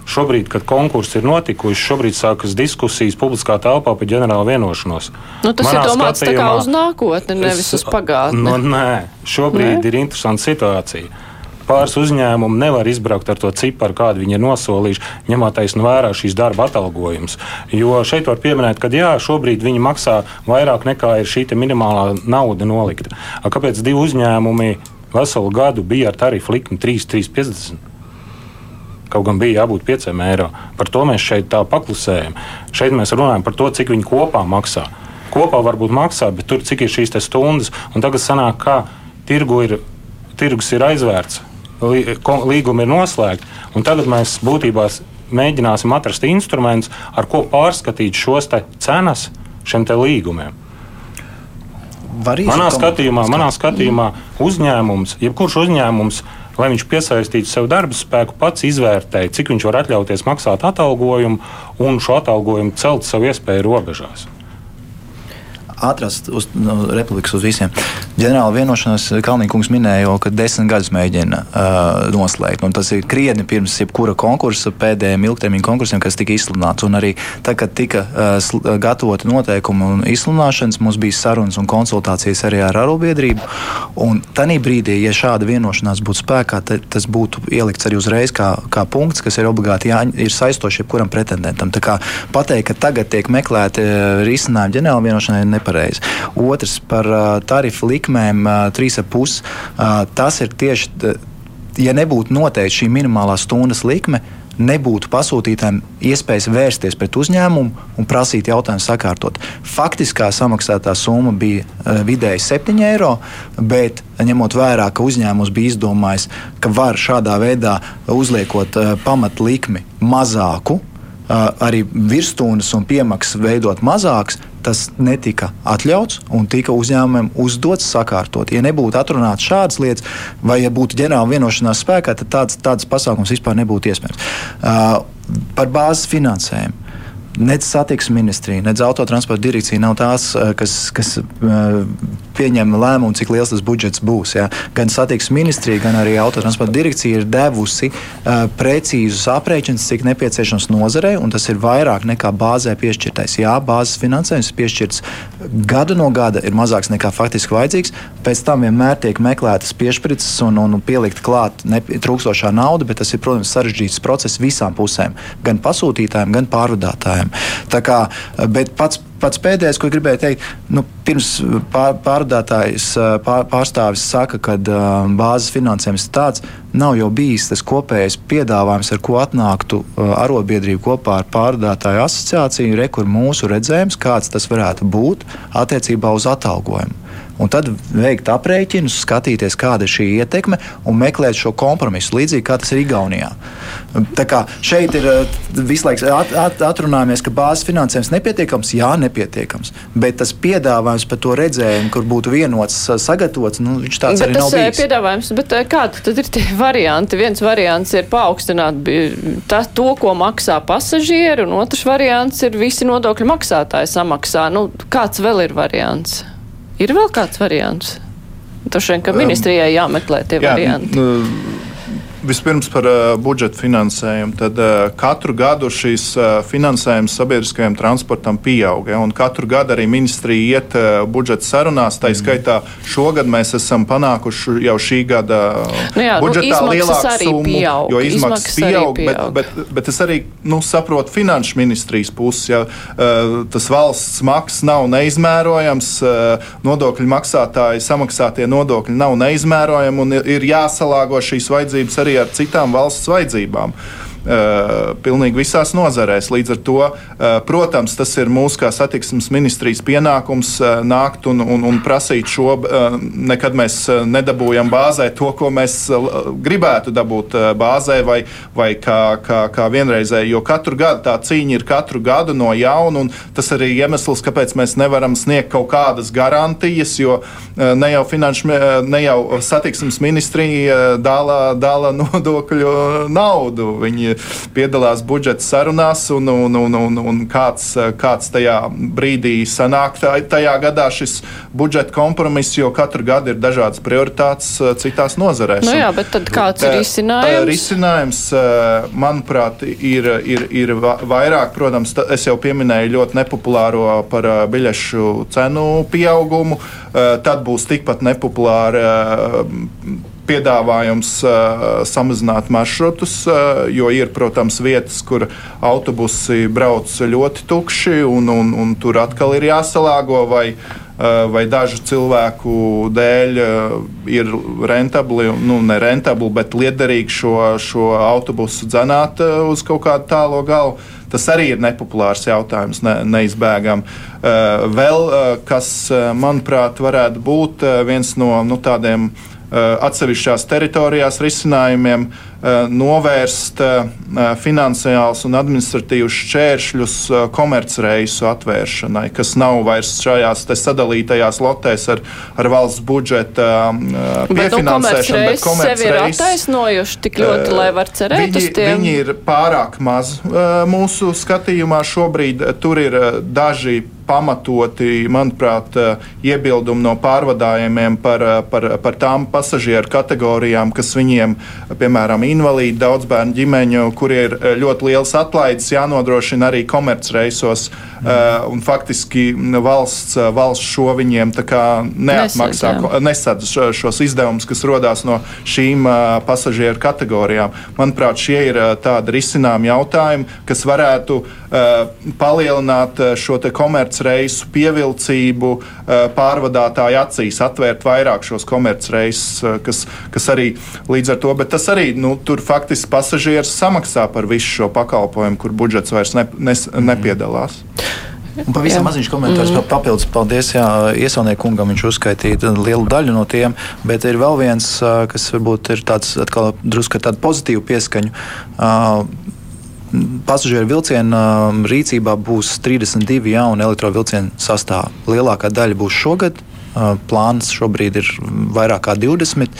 Šobrīd, kad konkursi ir notikuši, šobrīd sākas diskusijas publiskā telpā par ģenerālu vienošanos. Nu, tas Manā ir domāts tā kā uz nākotni, nevis es, uz pagātni. Nu, nē, šobrīd nē? ir interesanta situācija. Pāris uzņēmumi nevar izbraukt ar to ciparu, kādu viņi ir nosolījuši, ņemot taisnu vērā šīs darba atalgojumus. Jo šeit var pieminēt, ka jā, šobrīd viņi maksā vairāk nekā ir šī minimālā nauda nolikta. Kāpēc divi uzņēmumi veselu gadu bija ar tarifu likmi 3, 3,50? Kaut gan bija jābūt 5 eiro. Par to mēs šeit tā paklusējam. Šeit mēs runājam par to, cik viņi kopā maksā. Kopā varbūt maksā, bet tur cik ir šīs stundas. Un tagad sanāk, ka tirgu ir, tirgus ir aizvērts, līgumi ir noslēgti. Tagad mēs būtībā mēģināsim atrast instrumentus, ar ko pārskatīt šos cenas šiem līgumiem. Manā skatījumā, manā skatījumā uzņēmums, jebkurš uzņēmums, lai viņš piesaistītu sev darba spēku, pats izvērtēja, cik viņš var atļauties maksāt atalgojumu un šo atalgojumu celt savu iespēju robežās. Atrast uz no, republikas uz visiem. Ģenerāla vienošanās Kalniņkungs minēja, ka desmit gadus mēģina uh, noslēgt. Tas ir krietni pirms jebkura konkursa, pēdējiem ilgtermiņa konkursiem, kas tika izsludināts. Un arī tad, kad tika uh, gatavoti noteikumi un izsludināšanas, mums bija sarunas un konsultācijas arī ar arotbiedrību. Un tajā brīdī, ja šāda vienošanās būtu spēkā, tad tas būtu ielikts arī uzreiz kā, kā punkts, kas ir obligāti jā, ir saistošs jebkuram pretendentam. Tā kā pateikt, ka tagad tiek meklēti risinājumi ģenerāla vienošanai, nepareizi. Otrs par tarifu likmēm 3,5. Tas ir tieši, ja nebūtu noteikti šī minimālā stundas likme, nebūtu pasūtītājiem iespējas vērsties pret uzņēmumu un prasīt jautājumu sakārtot. Faktiskā samaksātā summa bija uh, vidēji 7 eiro, bet ņemot vērā, ka uzņēmums bija izdomājis, ka var šādā veidā uzliekot uh, pamatlikmi mazāku, arī virsmas un piemaksas veidot mazākas, tas netika atļauts un tika uzņēmumiem uzdots sakārtot. Ja nebūtu atrunāts šādas lietas, vai ja būtu ģenerāla vienošanās spēkā, tad tāds, tāds pasākums vispār nebūtu iespējams. Uh, par bāzes finansējumu. Nec satiksmes ministrija, nec autotransporta direkcija nav tās, kas, kas pieņem lēmumu, cik liels tas budžets būs. Ja. Gan satiksmes ministrija, gan arī autotransporta direkcija ir devusi uh, precīzus aprēķinus, cik nepieciešams nozarei, un tas ir vairāk nekā bāzē piešķirtais. Jā, bāzes finansējums piešķirts gadu no gada ir mazāks nekā faktiski vajadzīgs. Pēc tam vienmēr tiek meklētas piešķirtas un, un pielikt klāt trūkstošā nauda, bet tas ir, protams, sarežģīts process visām pusēm, gan pasūtītājiem, gan pārvadātājiem jautājumiem. Tā kā, bet pats pats pēdējais, ko gribēju teikt, nu, pirms pār, pārdotājs pār, pārstāvis saka, ka uh, bāzes finansējums ir tāds, nav jau bijis tas kopējais piedāvājums, ar ko atnāktu uh, arotbiedrība kopā ar pārdotāju asociāciju, rekur mūsu redzējums, kāds tas varētu būt attiecībā uz atalgojumu un tad veikt aprēķinus, skatīties, kāda ir šī ietekme un meklēt šo kompromisu, līdzīgi kā tas ir Igaunijā. Tā kā šeit ir eh, visu laiku at, at, atrunājamies, ka bāzes finansējums nepietiekams, jā, nepietiekams, bet tas piedāvājums par to redzējumu, kur būtu vienots, sagatavots, nu, viņš tāds bet arī nav bijis. Piedāvājums, bet eh, kādi tad ir tie varianti? Viens variants ir paaugstināt tā, to, ko maksā pasažieri, un otrs variants ir visi nodokļu maksātāji samaksā. Nu, kāds vēl ir variants? Ir vēl kāds variants? Droši vien, ka ministrijai jāmeklē tie jā, varianti. Vispirms par uh, budžeta finansējumu. Tad uh, katru gadu šīs uh, finansējums sabiedriskajam transportam pieaug. Ja, katru gadu arī ministrija iet uh, budžeta sarunās. Tā mm. skaitā šogad mēs esam panākuši jau šī gada nu jā, nu, budžetā nu, lielāku summu, pieaug. jo izmaksas, izmaksas pieaug. pieaug. Bet, bet, bet es arī nu, saprotu finanšu ministrijas pusi. Ja, uh, tas valsts maksas nav neizmērojams, uh, nodokļu maksātāji samaksātie nodokļi nav neizmērojami un ir jāsalāgo šīs vajadzības arī ar citām valsts vajadzībām. Uh, pilnīgi visās nozarēs. Līdz ar to, uh, protams, tas ir mūsu kā satiksmes ministrijas pienākums uh, nākt un, un, un prasīt šo. Nekad mēs nedabūjam bāzē to, ko mēs gribētu dabūt bāzē vai, vai kā, kā, kā vienreizēji. Jo katru gadu tā cīņa ir katru gadu no jauna, un tas arī iemesls, kāpēc mēs nevaram sniegt kaut kādas garantijas, jo ne jau, finanšu, ne jau satiksmes ministrija dala, dala nodokļu naudu. Viņi piedalās budžeta sarunās, un, un, un, un, un kāds, kāds tajā brīdī sanāk tajā gadā šis budžeta kompromiss, jo katru gadu ir dažādas prioritātes uh, citās nozarēs. Nu jā, bet tad kāds ir risinājums? Risinājums, uh, manuprāt, ir, ir, ir vairāk, protams, es jau pieminēju ļoti nepopulāro par biļešu cenu pieaugumu, tad būs tikpat nepopulāra piedāvājums uh, samazināt maršrutus, uh, jo ir, protams, vietas, kur autobusi brauc ļoti tukši, un, un, un tur atkal ir jāsalāgo. Vai, uh, dažu cilvēku dēļ ir rentabli, nu, ne rentabli, bet liederīgi šo, šo autobusu dzenāt uz kaut kādu tālo galu. Tas arī ir nepopulārs jautājums, ne, neizbēgam. Vēl kas, manuprāt, varētu būt viens no nu, tādiem atsevišķās teritorijās risinājumiem. Novērst finansiālus un administratīvus šķēršļus komercreisu atvēršanai, kas nav vairs šajās sadalītajās lotēs ar, ar valsts budžeta piefinansēšanu. Bet, nu, komercreisu ir attaisnojuši tik ļoti, lai var cerēt viņi, uz tiem? Viņi ir pārāk maz mūsu skatījumā šobrīd. Tur ir daži pamatoti, manuprāt, eh, iebildumi no pārvadājumiem par, eh, par, par tām pasažieru kategorijām, kas viņiem, piemēram, invalīdi, daudz bērnu ģimeņu, kuriem ir eh, ļoti liels atlaides, jānodrošina arī komercreisos. Mm. Un faktiski valsts, valsts šo viņiem neapmaksā, nesadz šos izdevumus, kas rodas no šīm pasažieru kategorijām. Manuprāt, šie ir tādi risinājumi jautājumi, kas varētu palielināt šo komercreisu pievilcību eh, pārvadātāju acīs, atvērt vairāk šos komercreisus, eh, kas, kas arī līdz ar to, bet tas arī nu, tur faktiski pasažieris samaksā par visu šo pakalpojumu, kur budžets vairs ne, nes, mhm. nepiedalās. Un pavisam maziņš komentārs mm. papildus. Paldies Iesauniekam, viņš uzskaitīja lielu daļu no tiem, bet ir vēl viens, kas varbūt ir tāds atkal drusku tādu pozitīvu pieskaņu pasažieru vilciena um, rīcībā būs 32 jauni elektrovielcienu sastāvā. Lielākā daļa būs šogad, Plāns šobrīd ir vairāk kā 20,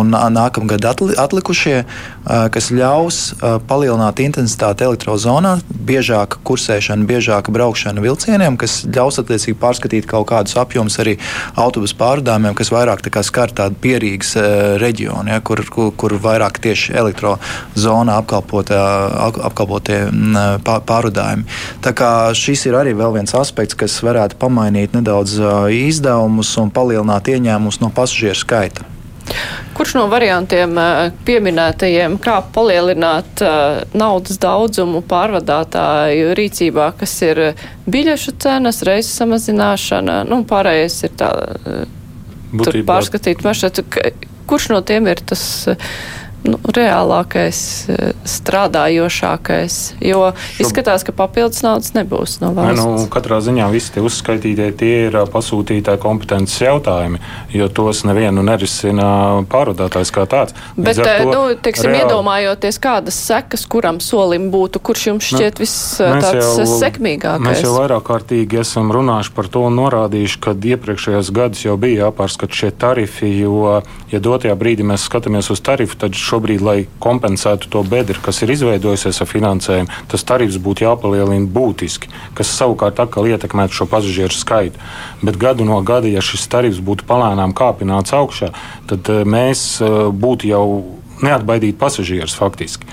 un nākamgad atlikušie, kas ļaus palielināt intensitāti elektrozonā, biežāka kursēšana, biežāka braukšana vilcieniem, kas ļaus attiecīgi pārskatīt kaut kādus apjomus arī autobusu pārvadājumiem, kas vairāk tā skar tādu pierīgas reģionu, ja, kur, kur, kur vairāk tieši elektrozonā apkalpotie, apkalpotie pārvadājumi. Tā kā šis ir arī viens aspekts, kas varētu pamainīt nedaudz izdevumus un palielināt ieņēmumus no pasažieru skaita. Kurš no variantiem eh, pieminētajiem, kā palielināt uh, naudas daudzumu pārvadātāju rīcībā, kas ir biļešu cenas, reizes samazināšana, nu, pārējais ir tā, uh, pārskatīt maršrutu. Kurš no tiem ir tas? Nu, reālākais, eh, strādājošākais. Jo Šob... izskatās, ka papildus naudas nebūs no valsts. Ne, nu, katrā ziņā visi tie uzskaitītie tie ir pasūtītāji kompetences jautājumi, jo tos nevienu nerisina pārvadātājs kā tāds. Bet, to, nu, teiksim, reāli... iedomājoties, kādas sekas kuram solim būtu, kurš jums nu, šķiet nu, viss tāds sekmīgākais? Mēs jau vairāk kārtīgi esam runājuši par to un norādījuši, ka iepriekšējos gadus jau bija jāpārskata šie tarifi, jo, ja dotajā brīdī mēs skatāmies uz tarifu, tad šo šobrīd, lai kompensētu to bedri, kas ir izveidojusies ar finansējumu, tas tarifs būtu jāpalielina būtiski, kas savukārt atkal ietekmētu šo pasažieru skaitu. Bet gadu no gada, ja šis tarifs būtu palēnām kāpināts augšā, tad eh, mēs eh, būtu jau neatbaidīti pasažierus faktiski.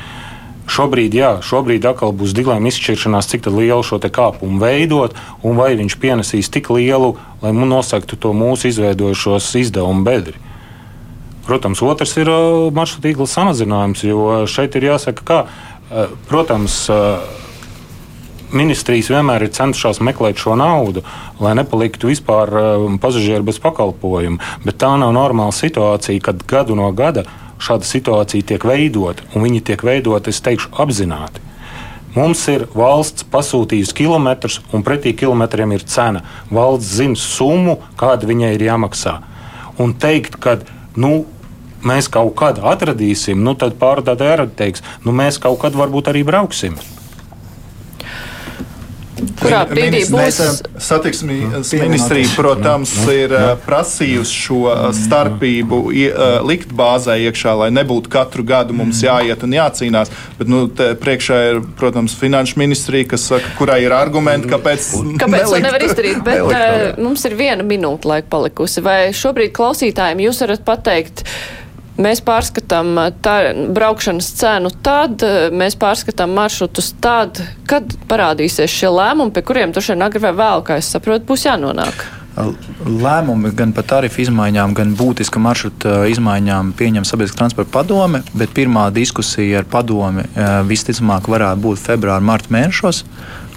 Šobrīd, jā, šobrīd atkal būs dilemma izšķiršanās, cik lielu šo kāpumu veidot, un vai viņš pienesīs tik lielu, lai nosaktu to mūsu izveidojušos izdevumu bedri. Protams, otrs ir maršrutu tīkla samazinājums, jo šeit ir jāsaka, ka, uh, protams, ministrijas vienmēr ir centušās meklēt šo naudu, lai nepaliktu vispār pasažieru bez pakalpojumu. Bet tā nav normāla situācija, kad gadu no gada šāda situācija tiek veidota, un viņi tiek veidoti, es teikšu, apzināti. Mums ir valsts pasūtījusi kilometrus, un pretī kilometriem ir cena. Valsts zina summu, kāda viņai ir jāmaksā. Un teikt, ka nu, mēs kaut kad atradīsim, nu, tad pārdotājai arī teiks, nu, mēs kaut kad varbūt arī brauksim. Kurā brīdī būs satiksmes ministrija, protams, ir prasījusi šo starpību likt bāzē iekšā, lai nebūtu katru gadu mums jāiet un jācīnās. Bet nu, priekšā ir, protams, finanšu ministrija, kas saka, kurai ir argumenti, kāpēc. Kāpēc to nevar izdarīt? Bet nelikt, mums ir viena minūte laika palikusi. Vai šobrīd klausītājiem jūs varat pateikt? Mēs pārskatām tā, braukšanas cenu tad, mēs pārskatām maršrutus tad, kad parādīsies šie lēmumi, pie kuriem tur šeit agri vai vēl, kā es saprotu, būs jānonāk. Lēmumi gan par tarifu izmaiņām, gan būtiska maršruta izmaiņām pieņem sabiedriskā transporta padome, bet pirmā diskusija ar padomi visticamāk varētu būt februāra, marta mēnešos.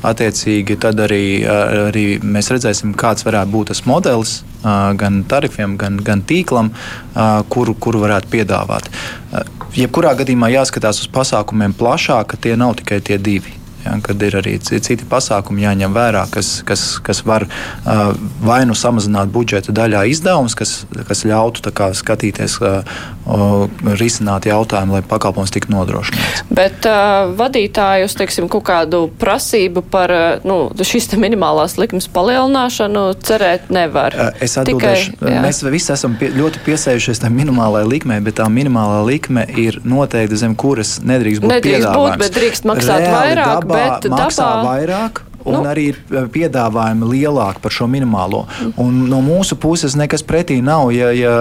Attiecīgi, tad arī, arī mēs redzēsim, kāds varētu būt tas modelis gan tarifiem, gan, gan tīklam, kuru, kuru varētu piedāvāt. Jebkurā gadījumā jāskatās uz pasākumiem plašāk, ka tie nav tikai tie divi. Ja, kad ir arī citi pasākumi jāņem vērā, kas, kas, kas var uh, vai nu samazināt budžeta daļā izdevumus, kas, kas ļautu kā, skatīties, uh, risināt jautājumu, lai pakalpojums tiktu nodrošināts. Bet uh, vadītāji uz teiksim, kaut kādu prasību par nu, šīs minimālās likmes palielināšanu cerēt nevar. Es atbildēšu, Tikai, jā. mēs visi esam pie, ļoti piesējušies tam minimālajai likmei, bet tā minimālā likme ir noteikti zem kuras nedrīkst būt nedrīkst būt, bet drīkst maksāt Reāli vairāk, dabā bet maksā dabā... vairāk. Un nu. arī ir eh, piedāvājumi lielāki par šo minimālo. Un no mūsu puses nekas pretī nav, ja, ja,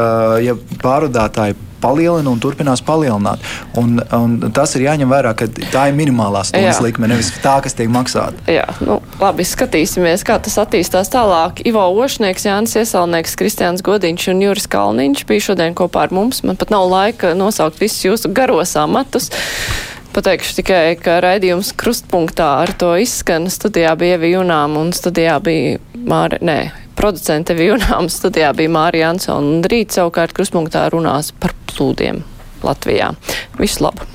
ja pārvadātāji palielina un turpinās palielināt. Un, un tas ir jāņem vērā, ka tā ir minimālā stundas likme, nevis tā, kas tiek maksāta. Jā, nu, labi, skatīsimies, kā tas attīstās tālāk. Ivo Ošnieks, Jānis Iesalnieks, Kristiāns Godiņš un Juris Kalniņš bija šodien kopā ar mums. Man pat nav laika nosaukt visus jūsu garos amatus. Pateikšu tikai, ka raidījums krustpunktā ar to izskan. Studijā bija Evi Junām un studijā bija Māra, nē, producente Evi Junām, studijā bija Māra Jansona. Un rīt savukārt krustpunktā runās par plūdiem Latvijā. Visu labu!